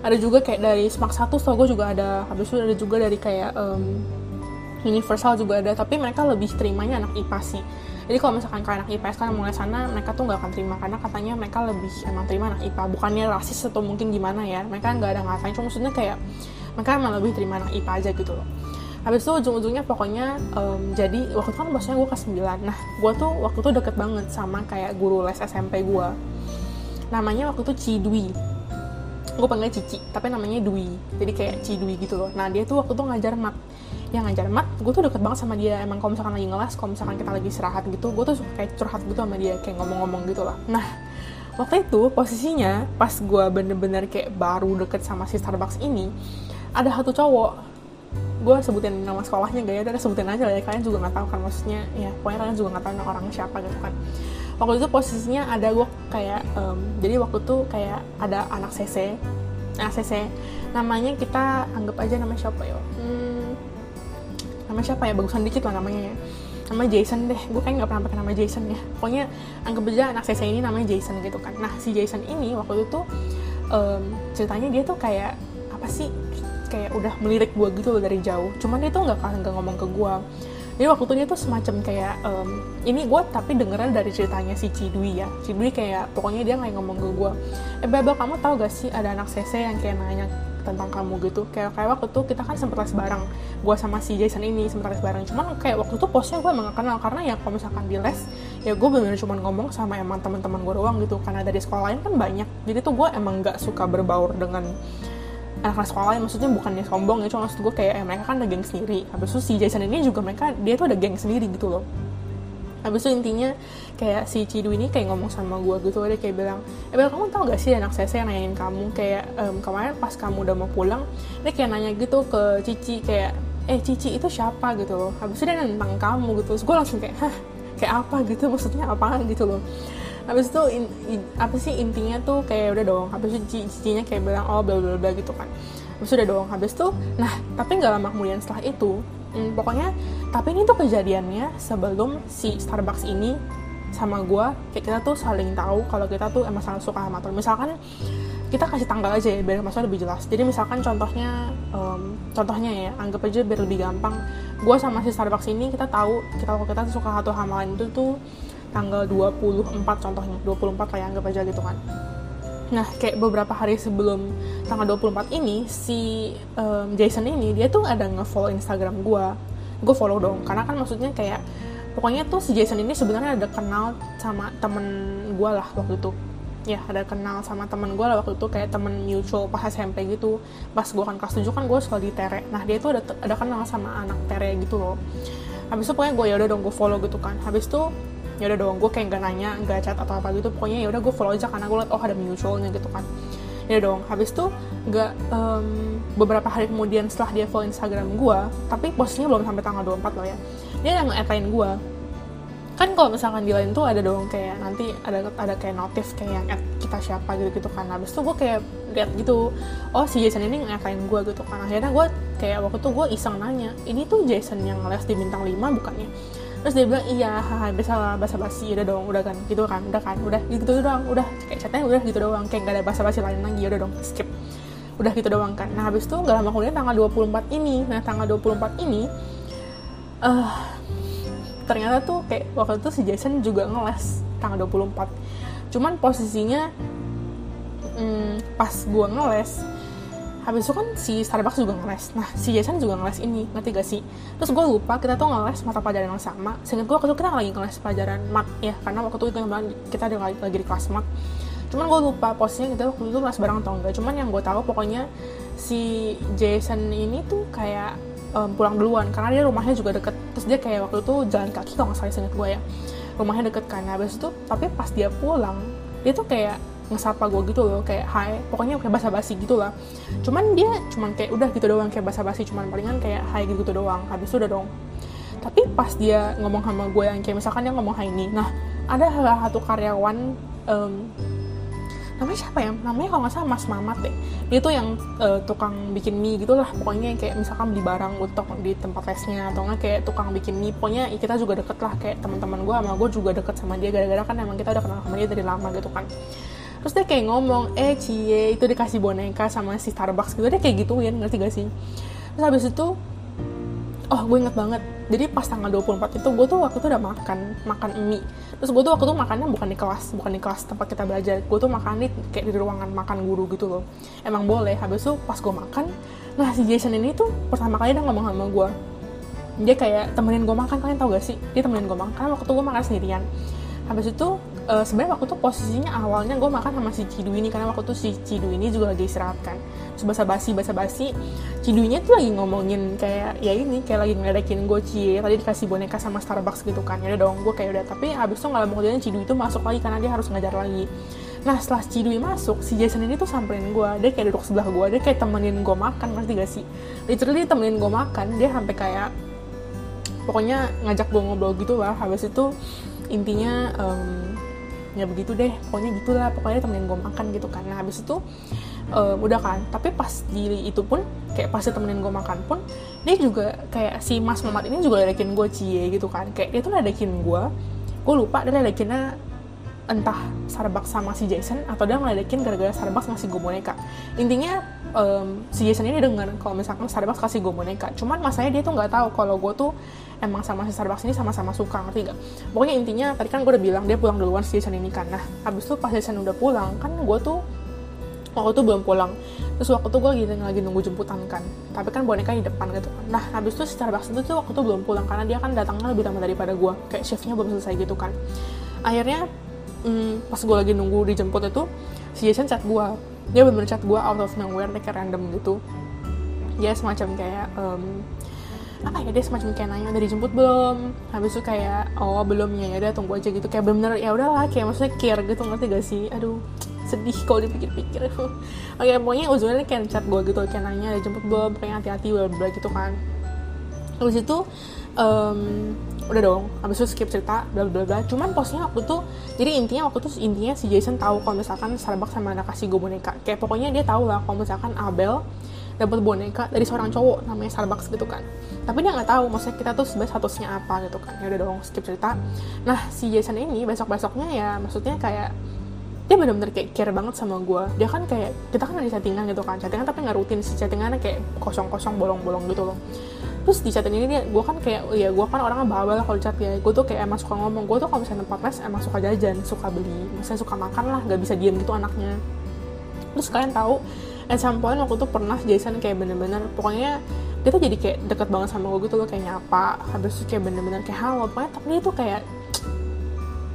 A: Ada juga kayak dari Smak 1 tau gue juga ada. Habis itu ada juga dari kayak um, Universal juga ada. Tapi mereka lebih terimanya anak IPA sih. Jadi kalau misalkan kayak anak IPS kan mulai sana mereka tuh nggak akan terima. Karena katanya mereka lebih emang terima anak IPA bukannya rasis atau mungkin gimana ya. Mereka nggak ada ngatain cuma maksudnya kayak mereka emang lebih terima anak IPA aja gitu loh habis itu ujung-ujungnya pokoknya um, jadi waktu itu kan maksudnya gue kelas 9 nah gue tuh waktu itu deket banget sama kayak guru les SMP gue namanya waktu itu Cidwi. Gue panggil Cici tapi namanya Dwi. Jadi kayak Cidwi gitu loh. Nah dia tuh waktu itu ngajar mat. Yang ngajar mat gue tuh deket banget sama dia. Emang kalau misalkan lagi ngelas kalau misalkan kita lagi istirahat gitu gue tuh suka kayak curhat gitu sama dia kayak ngomong-ngomong gitu lah nah waktu itu posisinya pas gue bener-bener kayak baru deket sama si Starbucks ini ada satu cowok gue sebutin nama sekolahnya gak ya? Udah sebutin aja lah ya. Kalian juga nggak tahu kan maksudnya ya pokoknya kalian juga nggak tahu orang siapa gitu kan. Waktu itu posisinya ada gue kayak um, jadi waktu itu kayak ada anak CC anak CC namanya kita anggap aja nama siapa ya? Hmm, nama siapa ya? Bagusan dikit lah namanya ya. Nama Jason deh. Gue kayak nggak pernah pakai nama Jason ya. Pokoknya anggap aja anak CC ini namanya Jason gitu kan. Nah si Jason ini waktu itu um, ceritanya dia tuh kayak apa sih kayak udah melirik gue gitu loh dari jauh. Cuman dia tuh nggak nggak ngomong ke gue jadi waktu itu dia tuh semacam kayak um, ini gue tapi dengeran dari ceritanya si Cidwi ya. Cidwi kayak pokoknya dia nggak ngomong ke gue eh Bebel kamu tau gak sih ada anak CC yang kayak nanya tentang kamu gitu? Kayak kayak waktu itu kita kan sempet les bareng gue sama si Jason ini sempet les bareng. Cuman kayak waktu itu posnya gue emang kenal karena ya kalau misalkan di les ya gue bener-bener cuma ngomong sama emang teman-teman gue doang gitu. Karena dari sekolah lain kan banyak. Jadi tuh gue emang gak suka berbaur dengan anak-anak sekolah yang maksudnya bukannya sombong ya cuma maksud gue kayak eh, mereka kan ada geng sendiri. Habis itu si Jason ini juga mereka dia tuh ada geng sendiri gitu loh. Habis itu intinya kayak si Cidu ini kayak ngomong sama gue gitu dia kayak bilang eh Bel kamu tau gak sih anak saya yang nanyain kamu kayak um, kemarin pas kamu udah mau pulang dia kayak nanya gitu ke Cici kayak eh Cici itu siapa? gitu loh. Habis itu dia nanya tentang kamu gitu terus gue langsung kayak hah kayak apa gitu? Maksudnya apaan? gitu loh habis itu in, in, apa sih intinya tuh kayak udah dong. Habis itu cicinya kayak bilang oh bla bla bla gitu kan. Habis itu udah dong. Habis itu nah tapi nggak lama kemudian setelah itu hmm, pokoknya tapi ini tuh kejadiannya sebelum si Starbucks ini sama gue kayak kita tuh saling tahu kalau kita tuh emang sangat suka sama misalkan kita kasih tanggal aja ya biar maksudnya lebih jelas. Jadi misalkan contohnya um, contohnya ya anggap aja biar lebih gampang. Gue sama si Starbucks ini kita tahu kita kalau kita suka satu sama lain itu tuh tanggal 24 contohnya. 24 lah ya anggap aja gitu kan. Nah kayak beberapa hari sebelum tanggal 24 ini si um, Jason ini dia tuh ada nge-follow Instagram gue gue follow dong karena kan maksudnya kayak pokoknya tuh si Jason ini sebenarnya ada kenal sama temen gue lah waktu itu. Ya ada kenal sama temen gue lah waktu itu kayak temen mutual pas SMP gitu. Pas gue kan kelas 7 kan gue sekolah di Tere. Nah dia itu ada ada kenal sama anak Tere gitu loh. Habis itu pokoknya gue ya udah dong gue follow gitu kan. Habis itu ya udah dong gue kayak gak nanya gak chat atau apa gitu pokoknya ya udah gue follow aja karena gue liat oh ada mutualnya gitu kan. Ya dong habis itu gak um, beberapa hari kemudian setelah dia follow Instagram gue tapi posisinya belum sampai tanggal 24 loh ya dia yang nge gue kan kalau misalkan di lain tuh ada dong kayak nanti ada ada kayak notif kayak yang kita siapa gitu gitu kan. Habis itu gue kayak lihat gitu oh si Jason ini ngatain gue gitu kan. Akhirnya gue kayak waktu itu gue iseng nanya ini tuh Jason yang les di bintang 5 bukannya terus dia bilang iya haha bisa basa basi udah dong udah kan. Gitu kan udah kan udah gitu doang udah. Kayak chatnya udah gitu doang kayak gak ada basa basi lain lagi udah dong skip. Udah gitu doang kan. Nah habis itu gak lama kemudian tanggal 24 ini nah tanggal 24 ini uh, ternyata tuh kayak waktu itu si Jason juga ngeles tanggal 24 cuman posisinya hmm, pas gue ngeles habis itu kan si Starbucks juga ngeles. Nah si Jason juga ngeles ini ngerti gak sih? Terus gue lupa kita tuh ngeles mata pelajaran yang sama. Sehingga gue waktu itu kita lagi ngeles pelajaran mat ya karena waktu itu kita ada lagi, lagi di kelas mat cuman gue lupa posisinya kita waktu itu ngeles bareng atau enggak. Cuman yang gue tahu pokoknya si Jason ini tuh kayak um, pulang duluan karena dia rumahnya juga deket. Terus dia kayak waktu itu jalan kaki kalau nggak salah inget gue ya. Rumahnya deket kan. Habis itu tapi pas dia pulang dia tuh kayak ngesapa gue gitu loh kayak hai pokoknya kayak basa-basi gitu lah. Cuman dia cuman kayak udah gitu doang kayak basa-basi cuman palingan kayak hai gitu, doang. Habis itu udah dong. Tapi pas dia ngomong sama gue yang kayak misalkan dia ngomong hai ini nah ada salah satu karyawan um, namanya siapa ya? Namanya kalau nggak salah Mas Mamat deh. Dia tuh yang uh, tukang bikin mie gitu lah pokoknya kayak misalkan beli barang untuk di tempat lesnya atau nggak kayak tukang bikin mie. Pokoknya kita juga deket lah kayak teman-teman gue sama gue juga deket sama dia gara-gara kan emang kita udah kenal sama dia dari lama gitu kan terus dia kayak ngomong eh cie itu dikasih boneka sama si Starbucks gitu. Dia kayak gituin ngerti gak sih? Terus habis itu oh gue inget banget. Jadi pas tanggal 24 itu gue tuh waktu itu udah makan makan mie. Terus gue tuh waktu itu makannya bukan di kelas bukan di kelas tempat kita belajar. Gue tuh makan di kayak di ruangan makan guru gitu loh. Emang boleh. Habis itu pas gue makan nah si Jason ini tuh pertama kali dia ngomong sama gue dia kayak temenin gue makan. Kalian tau gak sih? Dia temenin gue makan waktu itu gue makan sendirian. Habis itu uh, sebenarnya waktu itu posisinya awalnya gue makan sama si Cidu ini karena waktu itu si Cidu ini juga lagi istirahat kan. Terus basa basi basa basi Cidunya tuh lagi ngomongin kayak ya ini kayak lagi ngeledekin gue cie tadi dikasih boneka sama Starbucks gitu kan. Ya dong gue kayak udah. Tapi habis itu nggak lama kemudian Cidu itu masuk lagi karena dia harus ngajar lagi. Nah setelah Cidui masuk si Jason ini tuh samperin gue dia kayak duduk sebelah gue dia kayak temenin gue makan ngerti gak sih? Literally temenin gue makan dia sampai kayak pokoknya ngajak gue ngobrol gitu lah habis itu intinya um, ya begitu deh pokoknya gitulah pokoknya temenin gue makan gitu kan. Nah habis itu um, udah kan tapi pas di itu pun kayak pas temenin gue makan pun dia juga kayak si mas mamat ini juga ledekin gue cie gitu kan. Kayak dia tuh ledekin gue gue lupa dia ledekinnya entah Starbucks sama si Jason atau dia ngeledekin gara-gara Starbucks ngasih gue boneka. Intinya um, si Jason ini denger kalau misalkan Starbucks kasih gue boneka. Cuman masanya dia tuh nggak tahu kalau gue tuh emang sama si Starbucks ini sama-sama suka ngerti gak pokoknya intinya tadi kan gue udah bilang dia pulang duluan si Jason ini kan. Nah habis itu pas Jason udah pulang kan gue tuh waktu itu belum pulang. Terus waktu itu gue lagi, lagi nunggu jemputan kan. Tapi kan boneka di depan gitu kan. Nah habis itu si Starbucks itu tuh waktu itu belum pulang karena dia kan datangnya lebih lama daripada gue kayak shiftnya belum selesai gitu kan. Akhirnya hmm, pas gue lagi nunggu dijemput itu si Jason chat gue dia bener-bener chat gue out of nowhere kayak random gitu. Dia semacam kayak um, apa ya dia semacam kayak nanya udah dijemput belum? Habis itu kayak oh belum ya udah tunggu aja gitu. Kayak bener-bener ya udahlah kayak maksudnya care gitu ngerti gak sih? Aduh sedih kalau dipikir-pikir. Oke pokoknya ujungnya kayak chat gue gitu kayak nanya dijemput belum? Kayak hati-hati bla bla gitu kan. Habis itu um, udah dong. Habis itu skip cerita bla bla bla cuman posnya waktu tuh jadi intinya waktu tuh intinya si Jason tahu kalau misalkan Starbucks sama anak kasih gue boneka. Kayak pokoknya dia tahu lah kalau misalkan Abel dapat boneka dari seorang cowok namanya Starbucks gitu kan. Tapi dia nggak tahu maksudnya kita tuh sebenarnya statusnya apa gitu kan. Ya udah dong skip cerita. Nah si Jason ini besok besoknya ya maksudnya kayak dia benar-benar kayak care banget sama gue dia kan kayak kita kan ada chattingan gitu kan. Chattingan tapi nggak rutin si chattingannya kayak kosong-kosong bolong-bolong gitu loh. Terus di chatting ini dia gue kan kayak ya gue kan orangnya bawel kalau chat ya. Gue tuh kayak emang suka ngomong. Gue tuh kalau misalnya tempat les emang suka jajan suka beli. Misalnya suka makan lah gak bisa diem gitu anaknya. Terus kalian tahu at some point waktu tuh pernah Jason kayak bener-bener pokoknya dia tuh jadi kayak deket banget sama gue gitu loh kayak nyapa habis itu kayak bener-bener kayak halo pokoknya tapi dia tuh kayak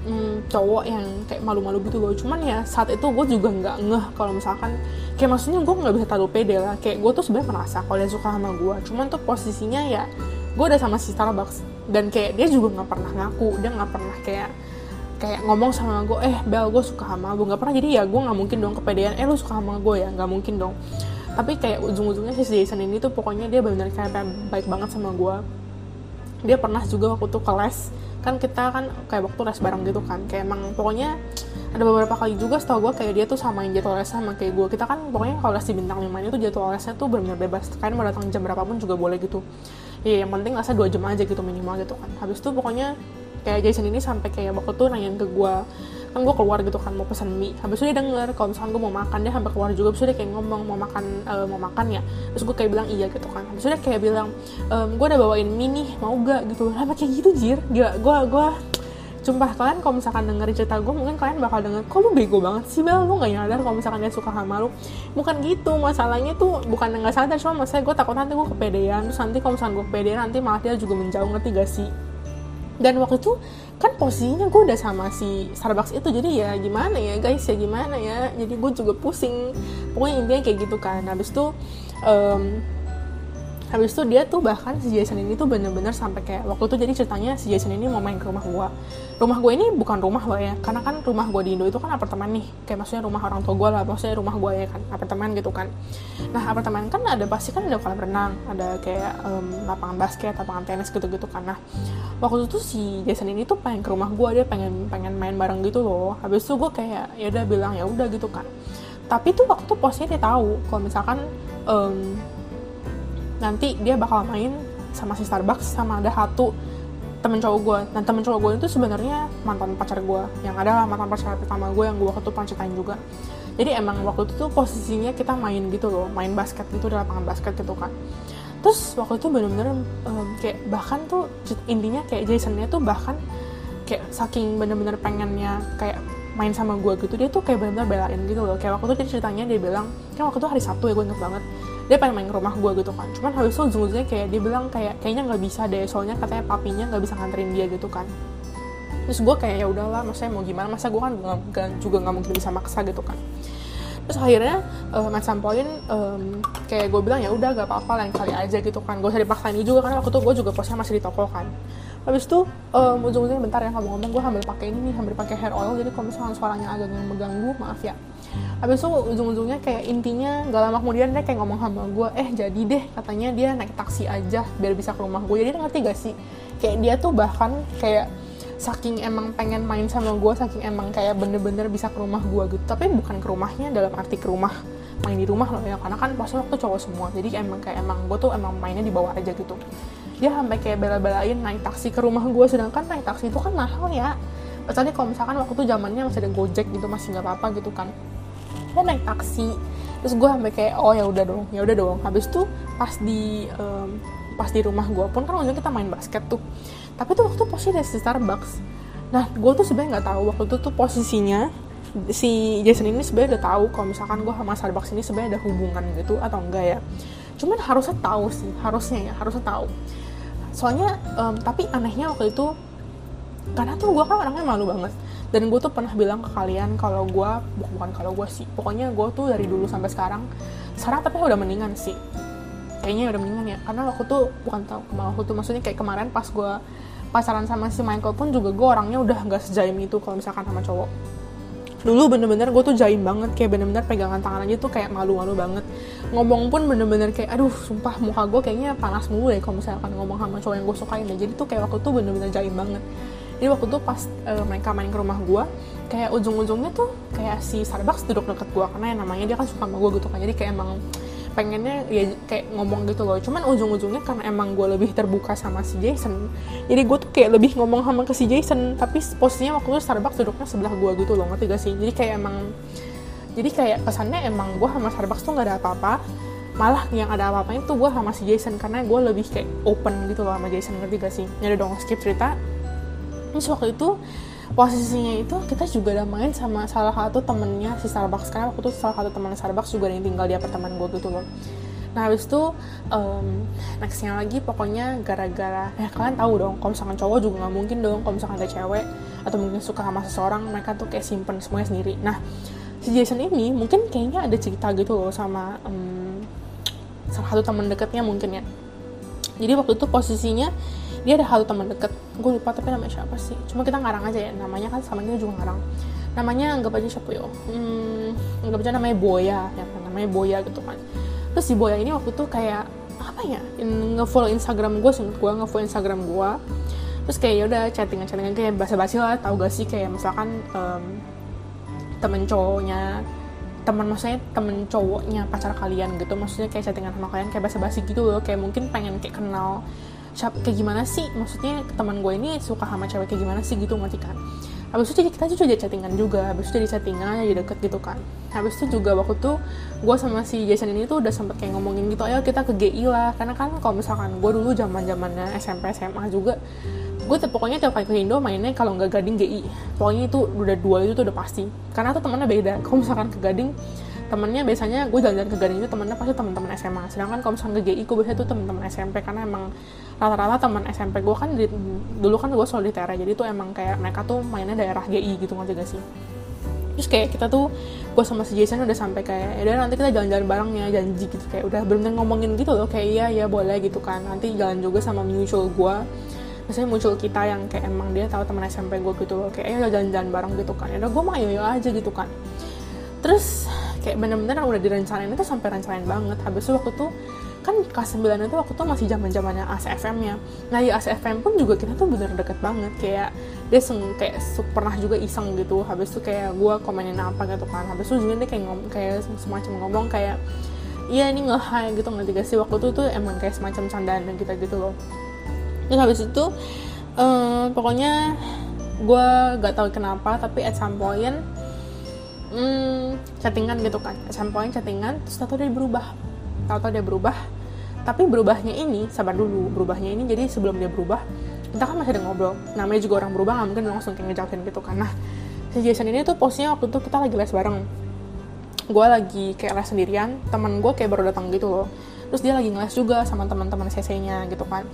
A: hmm, cowok yang kayak malu-malu gitu loh. Cuman ya saat itu gue juga nggak ngeh kalau misalkan kayak maksudnya gue nggak bisa terlalu pede lah. Kayak gue tuh sebenarnya merasa kalau dia suka sama gue cuman tuh posisinya ya gue udah sama si Starbucks. Dan kayak dia juga nggak pernah ngaku dia nggak pernah kayak kayak ngomong sama gue eh Bel gue suka sama gue nggak pernah jadi ya gue nggak mungkin dong kepedean eh lu suka sama gue ya? Nggak mungkin dong. Tapi kayak ujung-ujungnya si Jason ini tuh pokoknya dia benar-benar kayak baik banget sama gue. Dia pernah juga waktu tuh ke les. Kan kita kan kayak waktu les bareng gitu kan kayak emang pokoknya ada beberapa kali juga setahu gue kayak dia tuh samain jadwal les sama kayak gue. Kita kan pokoknya kalau les di bintang 5 itu jadwal lesnya tuh benar-benar bebas. Kalian mau datang jam berapapun juga boleh gitu. Ya yang penting lesnya dua jam aja gitu minimal gitu kan. Habis itu pokoknya kayak Jason ini sampai kayak waktu tuh nanyain ke gue kan gue keluar gitu kan mau pesen mie. Habis itu dia denger kalau misalkan gue mau makan dia sampai keluar juga. Habis itu dia kayak ngomong mau makan uh, mau makan ya? Terus gue kayak bilang iya gitu kan. Habis itu dia kayak bilang ehm, gue udah bawain mie nih mau gak gitu. Apa kayak gitu jir? Gila gue gue Sumpah kalian kalau misalkan dengerin cerita gue mungkin kalian bakal denger kok lu bego banget sih Bel? Lu gak nyadar kalau misalkan dia suka sama lu? Bukan gitu masalahnya tuh bukan nggak sadar cuma maksudnya gue takut nanti gue kepedean. Terus nanti kalau misalkan gue kepedean nanti malah dia juga menjauh ngerti gak sih dan waktu itu kan posisinya gue udah sama si Starbucks itu jadi ya gimana ya guys ya gimana ya. Jadi gue juga pusing. Pokoknya intinya kayak gitu kan. Habis itu um, habis itu dia tuh bahkan si Jason ini tuh bener-bener sampai kayak waktu itu jadi ceritanya si Jason ini mau main ke rumah gue rumah gue ini bukan rumah loh ya karena kan rumah gue di Indo itu kan apartemen nih. Kayak maksudnya rumah orang tua gue lah maksudnya rumah gue ya kan apartemen gitu kan. Nah apartemen kan ada pasti kan ada kolam renang ada kayak um, lapangan basket lapangan tenis gitu-gitu kan. Nah waktu itu si Jason ini tuh pengen ke rumah gue dia pengen pengen main bareng gitu loh. Habis itu gue kayak ya udah bilang ya udah gitu kan. Tapi tuh waktu posnya dia tahu kalau misalkan um, nanti dia bakal main sama si Starbucks sama ada satu temen cowok gue dan temen cowok gue itu sebenarnya mantan pacar gue yang adalah mantan pacar pertama gue yang gue waktu itu pancitain juga. Jadi emang waktu itu tuh posisinya kita main gitu loh main basket gitu di lapangan basket gitu kan. Terus waktu itu bener-bener um, kayak bahkan tuh intinya kayak Jasonnya tuh bahkan kayak saking bener-bener pengennya kayak main sama gue gitu dia tuh kayak bener-bener belain gitu loh. Kayak waktu itu dia ceritanya dia bilang kan waktu itu hari Sabtu ya gue inget banget dia pengen main ke rumah gue gitu kan. Cuman habis itu ujung-ujungnya kayak dia bilang kayak kayaknya nggak bisa deh soalnya katanya papinya nggak bisa nganterin dia gitu kan. Terus gue kayak ya udahlah maksudnya mau gimana? Masa gue kan juga nggak mungkin bisa maksa gitu kan terus akhirnya um, at some point um, kayak gue bilang ya udah gak apa-apa lain kali aja gitu kan. Gue usah dipaksain juga karena waktu itu gue juga posnya masih di toko kan. Habis itu um, ujung-ujungnya bentar ya ngomong-ngomong gue sambil pakai ini nih sambil pakai hair oil jadi kalau misalnya suaranya agak mengganggu maaf ya. Habis itu ujung-ujungnya kayak intinya gak lama kemudian dia kayak ngomong sama gue eh jadi deh katanya dia naik taksi aja biar bisa ke rumah gue jadi ngerti gak sih? Kayak dia tuh bahkan kayak saking emang pengen main sama gue saking emang kayak bener-bener bisa ke rumah gue gitu. Tapi bukan ke rumahnya dalam arti ke rumah main di rumah loh ya. Karena kan pasti waktu cowok semua. Jadi emang kayak emang gue tuh emang mainnya di bawah aja gitu. Dia sampai kayak bela-belain naik taksi ke rumah gue sedangkan naik taksi itu kan mahal ya. Misalnya kalau misalkan waktu itu zamannya masih ada gojek gitu masih nggak apa-apa gitu kan. Dia naik taksi. Terus gue sampai kayak oh ya udah dong ya udah dong. Habis itu pas di um, pas di rumah gue pun kan waktu kita main basket tuh tapi tuh waktu posisi di Starbucks nah gue tuh sebenarnya nggak tahu waktu itu tuh posisinya si Jason ini sebenarnya udah tahu kalau misalkan gue sama Starbucks ini sebenarnya ada hubungan gitu atau enggak ya. Cuman harusnya tahu sih harusnya ya harusnya tahu. Soalnya um, tapi anehnya waktu itu karena tuh gue kan orangnya malu banget. Dan gue tuh pernah bilang ke kalian kalau gue bukan kalau gue sih pokoknya gue tuh dari dulu sampai sekarang sekarang tapi udah mendingan sih. Kayaknya udah mendingan ya karena waktu tuh bukan tau waktu tuh maksudnya kayak kemarin pas gue pacaran sama si Michael pun juga gue orangnya udah nggak sejaim itu kalau misalkan sama cowok. Dulu bener-bener gue tuh jaim banget kayak bener-bener pegangan tangan aja tuh kayak malu-malu banget. Ngomong pun bener-bener kayak aduh sumpah muka gue kayaknya panas mulu ya kalau misalkan ngomong sama cowok yang gue sukain deh. Jadi tuh kayak waktu tuh bener-bener jaim banget. Jadi waktu tuh pas uh, mereka main ke rumah gue kayak ujung-ujungnya tuh kayak si Starbucks duduk deket gue karena yang namanya dia kan suka sama gue gitu kan. Jadi kayak emang pengennya ya kayak ngomong gitu loh. Cuman ujung-ujungnya karena emang gue lebih terbuka sama si Jason jadi gue tuh kayak lebih ngomong sama ke si Jason tapi posisinya waktu itu Starbucks duduknya sebelah gue gitu loh ngerti gak sih? Jadi kayak emang jadi kayak kesannya emang gue sama Starbucks tuh nggak ada apa-apa malah yang ada apa-apanya tuh gue sama si Jason karena gue lebih kayak open gitu loh sama Jason ngerti gak sih? Nyari dong skip cerita. Terus waktu itu posisinya itu kita juga udah main sama salah satu temennya si Starbucks. Karena waktu itu salah satu teman Starbucks juga yang tinggal di apartemen gue gitu loh nah habis itu um, nextnya lagi pokoknya gara-gara ya kalian tahu dong kalau misalkan cowok juga nggak mungkin dong kalau misalkan ada cewek atau mungkin suka sama seseorang mereka tuh kayak simpen semuanya sendiri. Nah si Jason ini mungkin kayaknya ada cerita gitu loh sama um, salah satu teman dekatnya mungkin ya. Jadi waktu itu posisinya dia ada satu teman deket. Gue lupa tapi namanya siapa sih. Cuma kita ngarang aja ya namanya kan sama kita juga ngarang. Namanya anggap aja siapa yo hmm, anggap aja namanya Boya ya kan? Namanya Boya gitu kan. Terus si Boya ini waktu itu kayak apa ya ngefollow Instagram gue sih gue ngefollow Instagram gue terus kayak ya udah chattingan chattingan kayak basa-basi lah tau gak sih? Kayak misalkan um, temen cowoknya teman maksudnya temen cowoknya pacar kalian gitu. Maksudnya kayak chattingan sama kalian kayak basa-basi gitu loh. Kayak mungkin pengen kayak kenal kayak gimana sih? Maksudnya teman gue ini suka sama cewek kayak gimana sih gitu ngerti kan? Habis itu kita juga jadi chattingan juga habis itu jadi chattingan jadi deket gitu kan. Habis itu juga waktu tuh gue sama si Jason ini tuh udah sempet kayak ngomongin gitu ayo kita ke GI lah. Karena kan kalau misalkan gue dulu zaman zamannya SMP SMA juga gue tuh pokoknya tiap kali ke Indo mainnya kalau nggak Gading GI pokoknya itu udah dua itu tuh udah pasti. Karena tuh temennya beda. Kalau misalkan ke Gading temennya biasanya gue jalan-jalan ke Gading itu temennya pasti teman-teman SMA sedangkan kalau misalkan ke GI gue biasanya tuh teman-teman SMP karena emang rata-rata teman SMP gue kan di, dulu kan gue selalu di Tera jadi tuh emang kayak mereka tuh mainnya daerah GI gitu ngerti gak sih? Terus kayak kita tuh gue sama si Jason udah sampai kayak ya nanti kita jalan-jalan bareng ya janji gitu. Kayak udah bener-bener ngomongin gitu loh kayak iya ya boleh gitu kan. Nanti jalan juga sama mutual gue misalnya muncul kita yang kayak emang dia tahu teman SMP gue gitu loh kayak ya jalan-jalan bareng gitu kan. Ya udah gue mah ayo aja gitu kan. Terus kayak bener-bener udah direncanain itu sampai rencanain banget. Habis itu waktu tuh kan kelas 9 itu waktu itu masih zaman zamannya ACFM ya. Nah di ACFM pun juga kita tuh bener deket banget. Kayak dia seng, kayak pernah juga iseng gitu. Habis itu kayak gue komenin apa gitu kan. Habis itu juga dia kayak ngom kayak semacam ngomong kayak iya ini nge gitu ngerti gak waktu itu tuh emang kayak semacam candaan kita gitu loh. Terus habis itu um, pokoknya gue gak tahu kenapa tapi at some point hmm, chattingan gitu kan. Some point chattingan terus tahu dia berubah. Tahu-tahu dia berubah. Tapi berubahnya ini sabar dulu berubahnya ini jadi sebelum dia berubah kita kan masih ada ngobrol. Namanya juga orang berubah nggak mungkin langsung kayak ngejauhin gitu karena si Jason ini tuh posnya waktu itu kita lagi les bareng. Gue lagi kayak les sendirian teman gue kayak baru datang gitu loh. Terus dia lagi ngeles juga sama teman-teman CC-nya gitu kan.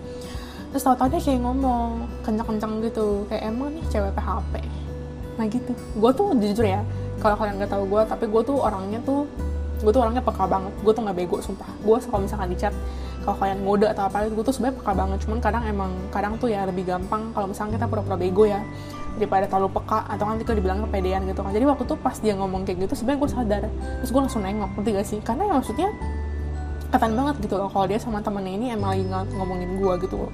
A: Terus tau-tau dia kayak ngomong kencang-kencang gitu. Kayak emang nih cewek PHP nah gitu. Gue tuh jujur ya kalau kalian nggak tahu gue tapi gue tuh orangnya tuh gue tuh orangnya peka banget. Gue tuh nggak bego sumpah. Gue kalau misalkan di chat kalau kalian ngode atau apa gue tuh sebenarnya peka banget. Cuman kadang emang kadang tuh ya lebih gampang kalau misalnya kita pura-pura bego ya daripada terlalu peka atau nanti kalau dibilang kepedean gitu kan. Jadi waktu tuh pas dia ngomong kayak gitu sebenarnya gue sadar. Terus gue langsung nengok ngerti gak sih? Karena ya maksudnya katan banget gitu loh kalau dia sama temennya ini emang lagi ngomongin gue gitu loh.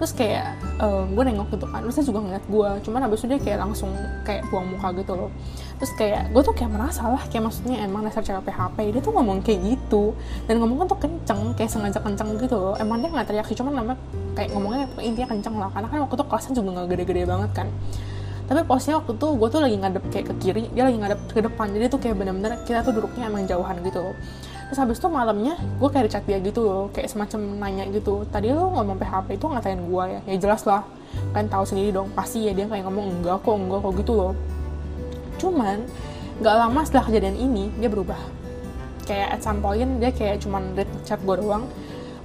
A: Terus kayak um, gue nengok gitu kan. Terus dia juga ngeliat gue cuman abis itu dia kayak langsung kayak buang muka gitu loh terus kayak gue tuh kayak merasa lah kayak maksudnya emang dasar cewek PHP dia tuh ngomong kayak gitu. Dan ngomongnya tuh kenceng kayak sengaja kenceng gitu loh. Emang dia nggak teriak sih cuman namanya kayak ngomongnya intinya kenceng lah. Karena kan waktu itu kelasnya juga nggak gede-gede banget kan. Tapi posnya waktu tuh gue tuh lagi ngadep kayak ke kiri dia lagi ngadep ke depan. Jadi tuh kayak bener-bener kita tuh duduknya emang jauhan gitu loh. Terus habis itu malamnya gue kayak chat dia gitu loh kayak semacam nanya gitu. Tadi lo ngomong PHP itu ngatain gue ya? Ya jelas lah. Kan tahu sendiri dong pasti ya dia kayak ngomong enggak kok enggak kok gitu loh cuman nggak lama setelah kejadian ini dia berubah. Kayak at some point dia kayak cuman read chat gue doang.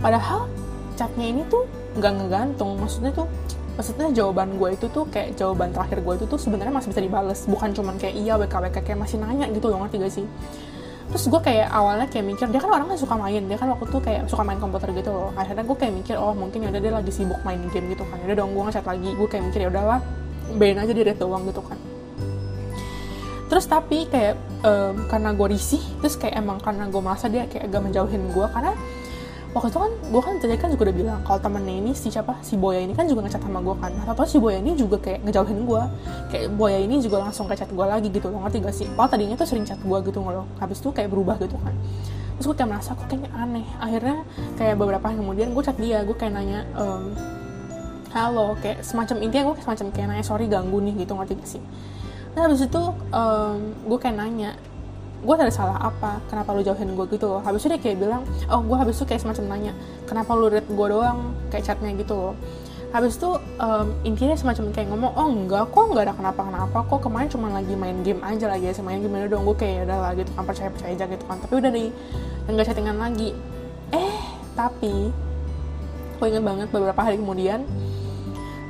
A: Padahal chatnya ini tuh nggak ngegantung. Maksudnya tuh maksudnya jawaban gue itu tuh kayak jawaban terakhir gue itu tuh sebenarnya masih bisa dibales. Bukan cuman kayak iya WKWK kayak masih nanya gitu loh ngerti gak sih? Terus gue kayak awalnya kayak mikir dia kan orangnya suka main. Dia kan waktu tuh kayak suka main komputer gitu loh. Akhirnya gue kayak mikir oh mungkin ya udah dia lagi sibuk main game gitu kan. Udah dong gue ngechat lagi. Gue kayak mikir ya udahlah bedain aja di red doang gitu kan terus tapi kayak um, karena gue risih terus kayak emang karena gue merasa dia kayak agak menjauhin gue karena waktu itu kan gue kan tadi kan juga udah bilang kalau temennya ini si siapa? Si Boya ini kan juga ngechat sama gue kan. Atau si Boya ini juga kayak ngejauhin gue kayak Boya ini juga langsung ke chat gue lagi gitu loh ngerti gak sih? Padahal tadinya tuh sering chat gue gitu loh habis itu kayak berubah gitu kan. Terus gue kayak merasa kok kayaknya aneh. Akhirnya kayak beberapa hari kemudian gue chat dia gue kayak nanya um, halo kayak semacam intinya gue semacam kayak nanya sorry ganggu nih gitu ngerti gak sih nah habis itu um, gue kayak nanya gue ada salah apa? Kenapa lu jauhin gue gitu loh. Habis itu dia kayak bilang oh gue habis itu kayak semacam nanya kenapa lu read gue doang? Kayak chatnya gitu loh. Habis itu um, intinya semacam kayak ngomong oh enggak kok nggak ada kenapa-kenapa. Kok kemarin cuma lagi main game aja lagi sih. Main game dong gue kayak ya udah lah gitu kan percaya percaya aja gitu kan. Tapi udah di nggak chattingan lagi. Eh tapi gue inget banget beberapa hari kemudian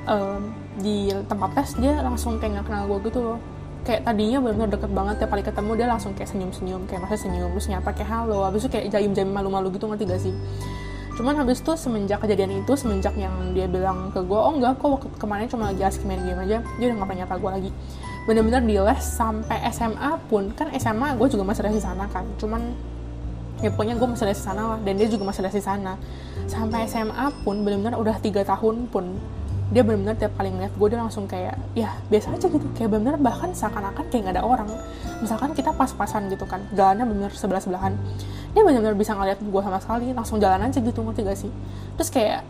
A: um, di tempat tes dia langsung kayak nggak kenal gue gitu loh kayak tadinya benar-benar deket banget tiap kali ketemu dia langsung kayak senyum-senyum kayak masa senyum terus nyapa kayak halo habis itu kayak jaim-jaim malu-malu gitu ngerti gak sih? Cuman habis itu semenjak kejadian itu semenjak yang dia bilang ke gue oh enggak kok waktu kemarin cuma lagi asik main game aja dia udah gak pernah nyapa gue lagi. Bener-bener di les sampai SMA pun kan SMA gue juga masih les di sana kan cuman ya pokoknya gue masih les di sana lah dan dia juga masih les di sana. Sampai SMA pun bener-bener udah tiga tahun pun dia benar-benar tiap kali ngeliat gue dia langsung kayak ya biasa aja gitu. Kayak benar-benar bahkan seakan-akan kayak nggak ada orang. Misalkan kita pas-pasan gitu kan jalannya benar sebelah-sebelahan. Dia benar-benar bisa ngeliat gue sama sekali langsung jalan aja gitu ngerti gak sih? Terus kayak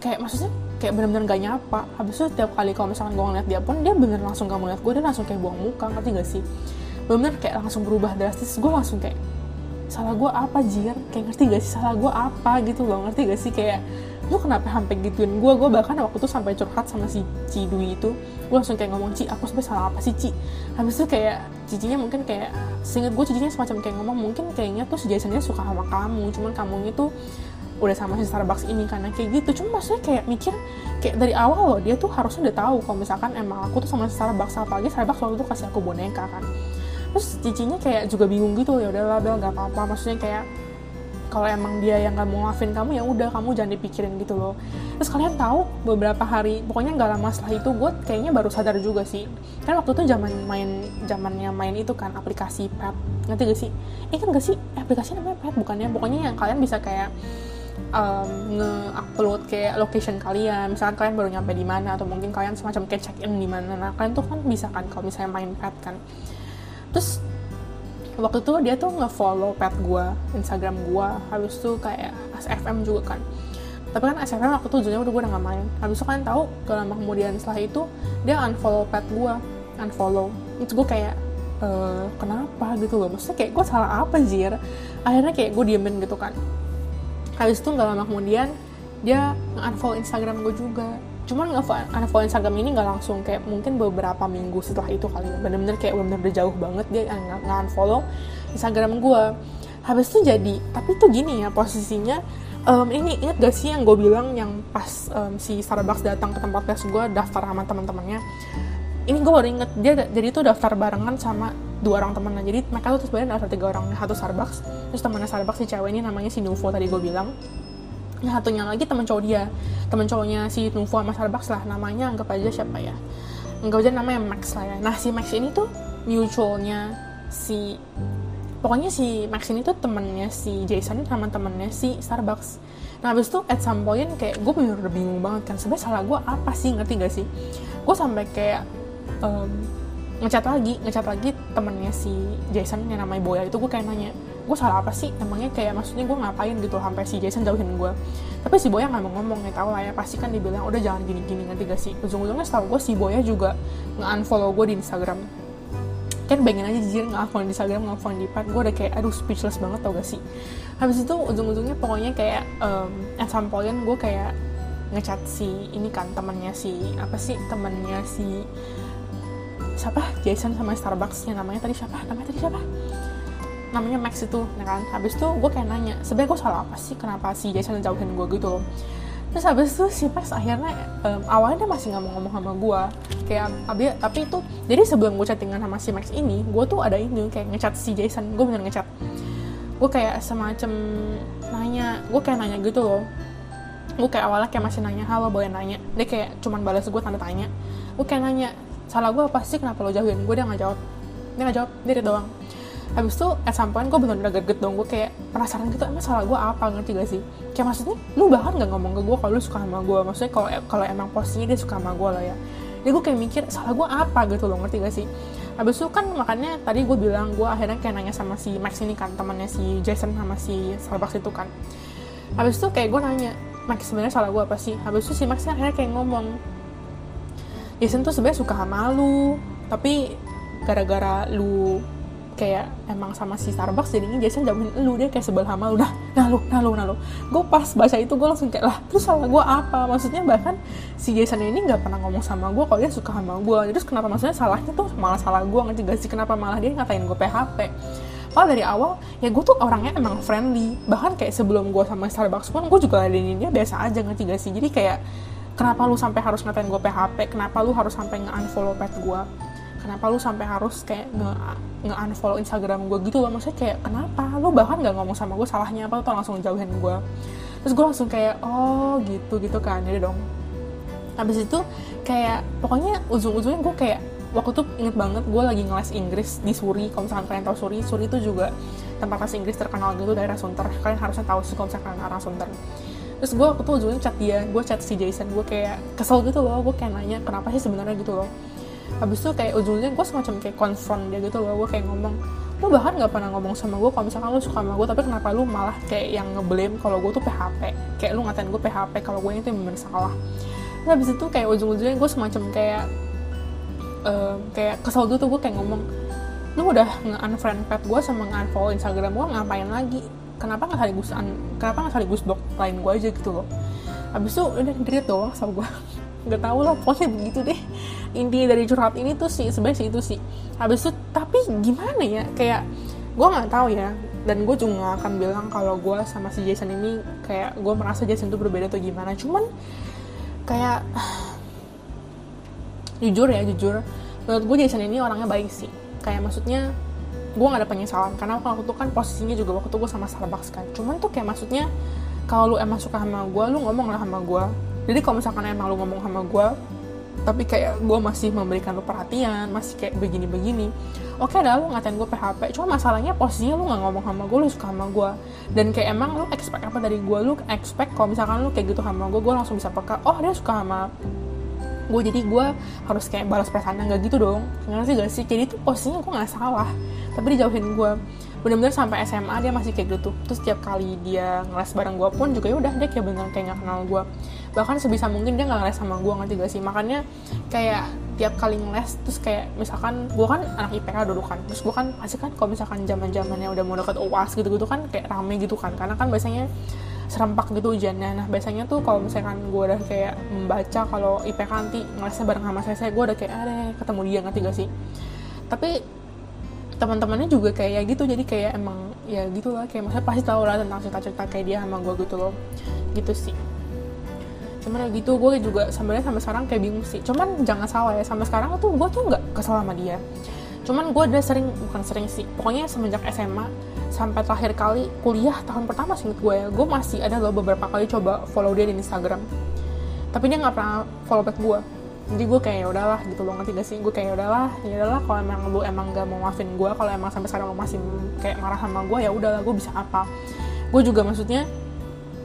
A: kayak maksudnya kayak benar-benar gak nyapa. Habis itu tiap kali kalau misalkan gue ngeliat dia pun dia bener langsung gak ngeliat gue dia langsung kayak buang muka ngerti gak sih? Benar-benar kayak langsung berubah drastis. Gue langsung kayak salah gue apa jir? Kayak ngerti gak sih? Salah gue apa? Gitu loh ngerti gak sih? Kayak lu kenapa sampai gituin gue gue bahkan waktu itu sampai curhat sama si Ci Dwi itu. Gue langsung kayak ngomong Ci aku sampai salah apa sih Ci? Habis itu kayak cicinya mungkin kayak seinget gue cicinya semacam kayak ngomong mungkin kayaknya tuh si Jasonnya suka sama kamu cuman kamu itu udah sama si Starbucks ini karena kayak gitu. Cuma maksudnya kayak mikir kayak dari awal loh dia tuh harusnya udah tahu kalau misalkan emang aku tuh sama si Starbucks apalagi Starbucks waktu itu kasih aku boneka kan. Terus cicinya kayak juga bingung gitu ya udahlah Bel nggak apa-apa. Maksudnya kayak kalau emang dia yang nggak mau maafin kamu ya udah kamu jangan dipikirin gitu loh. Terus kalian tahu beberapa hari pokoknya nggak lama setelah itu gue kayaknya baru sadar juga sih. Kan waktu itu zaman main zamannya main itu kan aplikasi pet ngerti gak sih? Ini kan gak sih? Aplikasi namanya pet bukannya? Pokoknya yang kalian bisa kayak um, nge-upload kayak location kalian. Misalkan kalian baru nyampe di mana atau mungkin kalian semacam kayak check in di mana. Nah kalian tuh kan bisa kan kalau misalnya main pet kan. Terus waktu itu dia tuh nge-follow pet gue Instagram gue habis itu kayak SFM juga kan. Tapi kan SFM waktu itu ujungnya udah gue udah gak main. Habis itu kan tahu gak lama kemudian setelah itu dia unfollow pet gue unfollow. Itu gue kayak e, kenapa? gitu loh. Maksudnya kayak gue salah apa jir? Akhirnya kayak gue diemin gitu kan. Habis itu gak lama kemudian dia nge-unfollow Instagram gue juga cuman nge-unfollow Instagram ini nggak langsung kayak mungkin beberapa minggu setelah itu kali ya. Bener-bener kayak bener-bener udah jauh banget dia nge-unfollow Instagram gue habis itu jadi tapi tuh gini ya posisinya um, ini inget gak sih yang gue bilang yang pas um, si Starbucks datang ke tempat tes gue daftar sama teman-temannya? Ini gue baru inget dia jadi tuh daftar barengan sama dua orang temennya jadi mereka tuh sebenarnya daftar tiga orang satu Starbucks terus temannya Starbucks si cewek ini namanya si Nuvo tadi gue bilang Nah, satunya lagi teman cowok dia. Teman cowoknya si Nuvo sama Starbucks lah. Namanya anggap aja siapa ya? Anggap aja namanya Max lah ya. Nah, si Max ini tuh mutualnya si pokoknya si Max ini tuh temennya si Jason sama temennya si Starbucks. Nah, habis itu at some point kayak gue bener bener bingung banget kan. Sebenarnya salah gue apa sih? Ngerti gak sih? Gue sampai kayak um, ngecat lagi, ngecat lagi temennya si Jason yang namanya Boya itu gue kayak nanya, gue salah apa sih? Emangnya kayak maksudnya gue ngapain gitu sampai si Jason jauhin gue tapi si Boya nggak mau ngomong ya tau lah ya pasti kan dibilang udah jangan gini-gini nanti gak sih? Ujung-ujungnya setahu gue si Boya juga nge-unfollow gue di Instagram. Kan bayangin aja jujur nge-unfollow di Instagram nge-unfollow di pad gue udah kayak aduh speechless banget tau gak sih? Habis itu ujung-ujungnya pokoknya kayak um, at some point gue kayak ngechat si ini kan temennya si apa sih temennya si siapa? Jason sama Starbucks yang namanya tadi siapa? Namanya tadi siapa? Namanya Max itu ya kan? Habis itu gue kayak nanya sebenarnya gue salah apa sih? Kenapa si Jason jauhin gue gitu loh. Terus habis itu si Max akhirnya um, awalnya dia masih nggak mau ngomong sama gue kayak abi tapi itu jadi sebelum gue chattingan sama si Max ini gue tuh ada ini kayak ngechat si Jason. Gue bener ngechat. Gue kayak semacam nanya gue kayak nanya gitu loh. Gue kayak awalnya kayak masih nanya halo boleh nanya? Dia kayak cuman balas gue tanda tanya. Gue kayak nanya salah gue apa sih? Kenapa lo jauhin? Gue dia nggak jawab. Dia nggak jawab dia doang. Habis itu at some point gue bener-bener greget dong. Gue kayak penasaran gitu emang salah gue apa? Ngerti gak sih? Kayak maksudnya lu bahkan gak ngomong ke gue kalau lu suka sama gue maksudnya kalau kalau emang posisinya dia suka sama gue lah ya. Jadi gue kayak mikir salah gue apa? Gitu loh ngerti gak sih? Habis itu kan makanya tadi gue bilang gue akhirnya kayak nanya sama si Max ini kan temannya si Jason sama si Starbucks itu kan. Habis itu kayak gue nanya Max sebenarnya salah gue apa sih? Habis itu si Max akhirnya kayak ngomong Jason tuh sebenarnya suka sama lu tapi gara-gara lu kayak emang sama si Starbucks jadinya Jason jauhin lu dia kayak sebel sama lu. Nah nah lu nah lu nah lu. Gue pas baca itu gue langsung kayak lah terus salah gue apa? Maksudnya bahkan si Jason ini nggak pernah ngomong sama gue kalau dia suka sama gue terus kenapa maksudnya salahnya tuh malah salah gue ngerti gak sih? Kenapa malah dia ngatain gue PHP Padahal dari awal ya gue tuh orangnya emang friendly. Bahkan kayak sebelum gue sama Starbucks pun gue juga ladenin dia biasa aja ngerti gak sih? Jadi kayak kenapa lu sampai harus ngatain gue PHP kenapa lu harus sampai nge-unfollow pet gue kenapa lu sampai harus kayak nge, nge unfollow Instagram gue gitu loh? Maksudnya kayak kenapa? Lu bahkan nggak ngomong sama gue salahnya apa? Tuh langsung jauhin gue terus gue langsung kayak oh gitu gitu kan. Jadi dong. Habis itu kayak pokoknya ujung-ujungnya gue kayak waktu tuh inget banget gue lagi ngeles Inggris di Suri. Kalau misalkan kalian tahu Suri Suri itu juga tempat les Inggris terkenal gitu daerah Sunter. Kalian harusnya tahu sih kalau misalkan arah Sunter terus gue waktu ujungnya chat dia gue chat si Jason gue kayak kesel gitu loh gue kayak nanya kenapa sih sebenarnya? gitu loh. Habis itu kayak ujungnya gue semacam kayak confront dia gitu loh gue kayak ngomong lu bahkan nggak pernah ngomong sama gue kalau misalkan lu suka sama gue tapi kenapa lu malah kayak yang ngeblame kalau gue tuh PHP kayak lu ngatain gue PHP kalau gue itu yang bener salah. Nah habis itu kayak ujung-ujungnya gue semacam kayak uh, kayak kesel gitu gue kayak ngomong lu udah nge-unfriend pet gue sama nge-unfollow Instagram gue ngapain lagi kenapa nggak sekaligus kenapa nggak sekaligus blok lain gue aja gitu loh. Habis itu udah delete doang sama gue nggak tahu lah pokoknya begitu deh. Inti dari curhat ini tuh sih sebenarnya sih itu sih. Habis itu tapi gimana ya kayak gue nggak tahu ya. Dan gue juga gak akan bilang kalau gue sama si Jason ini kayak gue merasa Jason itu berbeda atau gimana. Cuman kayak jujur ya jujur. Menurut gue Jason ini orangnya baik sih. Kayak maksudnya gue gak ada penyesalan karena waktu itu kan posisinya juga waktu itu gue sama Starbucks kan. Cuman tuh kayak maksudnya kalau lu emang suka sama gue lu ngomong lah sama gue jadi kalau misalkan emang lu ngomong sama gue tapi kayak gue masih memberikan lu perhatian masih kayak begini-begini oke dah lu ngatain gue PHP cuma masalahnya posisinya lu nggak ngomong sama gue lu suka sama gue dan kayak emang lu expect apa dari gue lu expect kalau misalkan lu kayak gitu sama gue gue langsung bisa peka oh dia suka sama gue jadi gue harus kayak balas perasaannya nggak gitu dong. Ngerti gak sih? Jadi tuh posisinya gue nggak salah tapi dijauhin gue bener-bener sampai SMA dia masih kayak gitu. Terus setiap kali dia ngeles bareng gue pun juga ya udah dia kayak bener kayak nggak kenal gue bahkan sebisa mungkin dia nggak ngeles sama gue ngerti gak sih? Makanya kayak tiap kali ngeles terus kayak misalkan gue kan anak IPK dulu kan. Terus gue kan pasti kan kalau misalkan zaman zamannya udah mau deket uas gitu gitu kan kayak rame gitu kan. Karena kan biasanya serempak gitu ujiannya nah biasanya tuh kalau misalkan gue udah kayak membaca kalau IPK nanti ngelesnya bareng sama saya saya gue udah kayak ada ketemu dia ngerti gak sih? Tapi teman-temannya juga kayak ya gitu. Jadi kayak emang ya gitu lah. Kayak maksudnya pasti tahu lah tentang cerita-cerita kayak dia sama gue gitu loh. Gitu sih. Cuman ya gitu gue juga sebenarnya sampai sekarang kayak bingung sih. Cuman jangan salah ya sampai sekarang tuh gue tuh nggak kesal sama dia. Cuman gue udah sering bukan sering sih pokoknya semenjak SMA sampai terakhir kali kuliah tahun pertama sih gue ya gue masih ada loh beberapa kali coba follow dia di Instagram. Tapi dia nggak pernah follow back gue jadi gue kayak ya udahlah gitu loh ngerti gak sih? Gue kayak ya udahlah ya udahlah kalau emang lu emang gak mau maafin gue kalau emang sampai sekarang lu masih kayak marah sama gue ya udahlah gue bisa apa? Gue juga maksudnya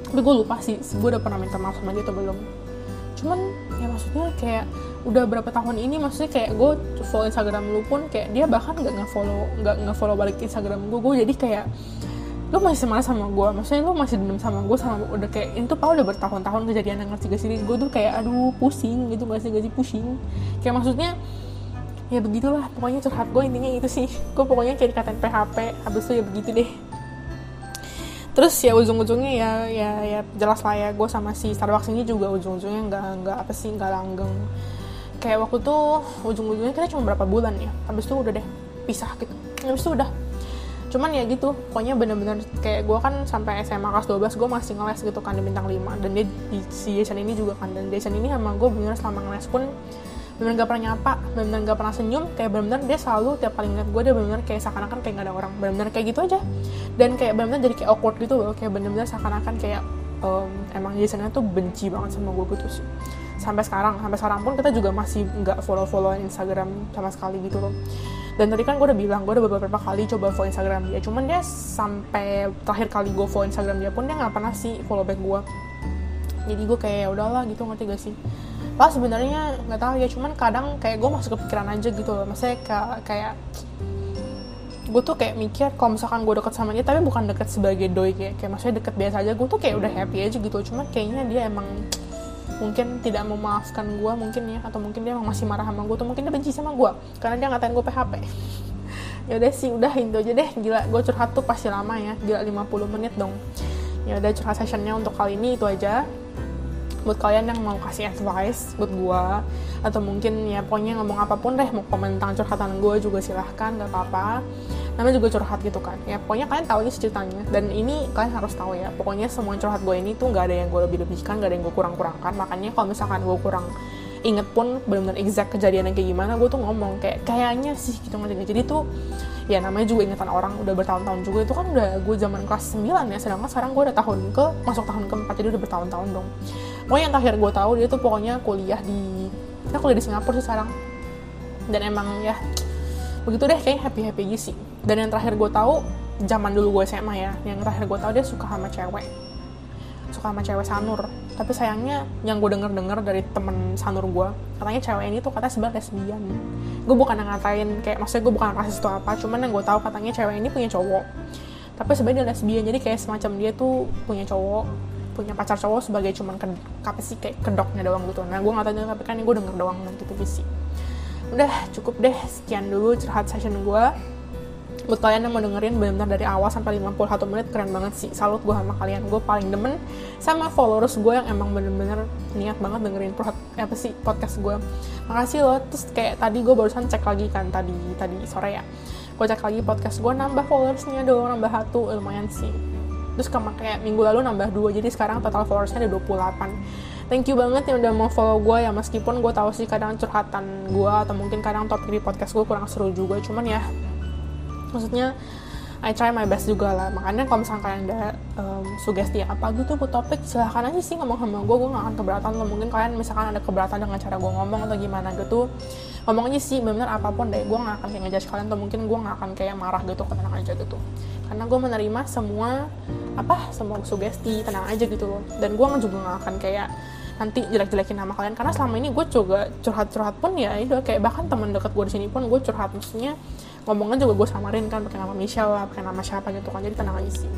A: tapi gue lupa sih gue udah pernah minta maaf sama dia atau belum. Cuman ya maksudnya kayak udah berapa tahun ini maksudnya kayak gue follow Instagram lu pun kayak dia bahkan nggak nge-follow nggak nge-follow balik Instagram gue gue jadi kayak lu masih marah sama gue maksudnya lu masih dendam sama gue sama udah kayak itu pak udah bertahun-tahun kejadian yang ngerti gak sih? Gue tuh kayak aduh pusing gitu gak sih gak sih pusing. Kayak maksudnya ya begitulah pokoknya curhat gue intinya itu sih. Gue pokoknya kayak dikatain PHP habis itu ya begitu deh. Terus ya ujung-ujungnya ya ya ya jelas lah ya gue sama si Starbucks ini juga ujung-ujungnya nggak nggak apa sih nggak langgeng. Kayak waktu tuh ujung-ujungnya kita cuma berapa bulan ya habis itu udah deh pisah gitu. Habis itu udah cuman ya gitu pokoknya bener-bener kayak gue kan sampai SMA kelas 12 gue masih ngeles gitu kan di bintang 5 dan dia di si Jason ini juga kan dan Jason ini sama gue bener selama ngeles pun bener gak pernah nyapa bener gak pernah senyum kayak bener-bener dia selalu tiap kali ngeliat gue dia bener-bener kayak seakan-akan kayak gak ada orang. Bener-bener kayak gitu aja. Dan kayak bener-bener jadi kayak awkward gitu loh kayak bener-bener seakan-akan kayak um, emang Jasonnya tuh benci banget sama gue gitu sih sampai sekarang sampai sekarang pun kita juga masih nggak follow followan Instagram sama sekali gitu loh. Dan tadi kan gue udah bilang gue udah beberapa kali coba follow Instagram dia cuman dia sampai terakhir kali gue follow Instagram dia pun dia nggak pernah sih follow back gue jadi gue kayak ya udahlah gitu ngerti gak sih? Pas sebenarnya nggak tahu ya cuman kadang kayak gue masuk kepikiran aja gitu loh. Maksudnya kayak, kayak gue tuh kayak mikir kalau misalkan gue deket sama dia tapi bukan deket sebagai doi kayak, kayak maksudnya deket biasa aja gue tuh kayak udah happy aja gitu cuman kayaknya dia emang mungkin tidak memaafkan gue mungkin ya atau mungkin dia masih marah sama gue atau mungkin dia benci sama gue karena dia ngatain gue PHP ya udah sih udah itu aja deh. Gila gue curhat tuh pasti lama ya gila 50 menit dong. Ya udah curhat sessionnya untuk kali ini itu aja. Buat kalian yang mau kasih advice buat gue atau mungkin ya pokoknya ngomong apa pun deh mau komen tentang curhatan gue juga silahkan gak apa-apa namanya juga curhat gitu kan. Ya pokoknya kalian tahu aja ceritanya. Dan ini kalian harus tahu ya pokoknya semua curhat gue ini tuh nggak ada yang gue lebih-lebihkan nggak ada yang gue kurang-kurangkan. Makanya kalau misalkan gue kurang inget pun benar-benar exact kejadian yang kayak gimana gue tuh ngomong kayak kayaknya sih gitu ngerti jadi tuh ya namanya juga ingatan orang udah bertahun-tahun juga itu kan udah gue zaman kelas 9 ya. Sedangkan sekarang gue udah tahun ke masuk tahun keempat jadi udah bertahun-tahun dong. Pokoknya yang terakhir gue tahu dia tuh pokoknya kuliah di kita kuliah di Singapura sih sekarang. Dan emang ya begitu deh kayak happy happy aja sih. Dan yang terakhir gue tahu zaman dulu gue SMA ya yang terakhir gue tahu dia suka sama cewek. Suka sama cewek sanur. Tapi sayangnya yang gue denger dengar dari temen sanur gue katanya cewek ini tuh katanya sebenarnya lesbian. Gue bukan ngatain kayak maksudnya gue bukan rasis atau apa cuman yang gue tahu katanya cewek ini punya cowok. Tapi sebenarnya dia lesbian jadi kayak semacam dia tuh punya cowok punya pacar cowok sebagai cuman ke, sih kayak kedoknya doang gitu. Nah gue nggak tahu tapi kan gue denger doang gitu sih udah cukup deh. Sekian dulu curhat session gue buat kalian yang mau dengerin benar-benar dari awal sampai 51 menit keren banget sih. Salut gue sama kalian. Gue paling demen sama followers gue yang emang bener-bener niat banget dengerin perhat, apa sih podcast gue makasih loh. Terus kayak tadi gue barusan cek lagi kan tadi tadi sore ya. Gue cek lagi podcast gue nambah followersnya dong nambah satu. Lumayan sih. Terus kayak minggu lalu nambah dua. Jadi sekarang total followersnya ada 28 thank you banget yang udah mau follow gue ya. Meskipun gue tahu sih kadang curhatan gue atau mungkin kadang topik di podcast gue kurang seru juga. Cuman ya maksudnya I try my best juga lah. Makanya kalau misalnya kalian ada um, sugesti apa gitu buat topik silahkan aja sih ngomong sama gue gue gak akan keberatan loh mungkin kalian misalkan ada keberatan dengan cara gue ngomong atau gimana gitu. Ngomong aja sih bener apa pun deh. Gue gak akan kayak ngejudge kalian atau mungkin gue gak akan kayak marah gitu tenang aja gitu. Karena gue menerima semua apa semua sugesti tenang aja gitu loh. Dan gue juga gak akan kayak nanti jelek-jelekin nama kalian. Karena selama ini gue juga curhat-curhat pun ya itu kayak bahkan teman dekat gue di sini pun gue curhat. Maksudnya ngomongnya juga gue samarin kan pakai nama Michelle lah pakai nama siapa gitu kan. Jadi tenang aja sih.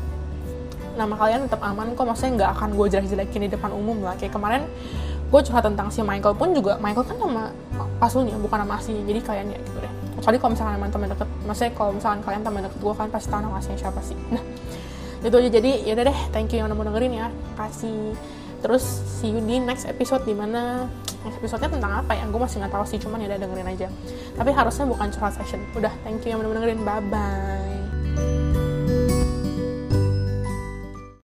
A: Nama kalian tetap aman kok maksudnya nggak akan gue jelek-jelekin di depan umum lah. Kayak kemarin gue curhat tentang si Michael pun juga Michael kan nama pasulnya bukan nama aslinya. Jadi kalian ya gitu deh. Kecuali kalau misalkan teman teman deket maksudnya kalau misalkan kalian teman deket gue kan pasti tahu nama aslinya siapa sih. Nah itu aja. Jadi ya deh. Thank you yang udah mau dengerin ya. Kasih terus see you di next episode di mana next episode-nya tentang apa ya? Gue masih nggak tahu sih cuman ya udah dengerin aja. Tapi harusnya bukan curhat session. Udah thank you yang udah dengerin. Bye bye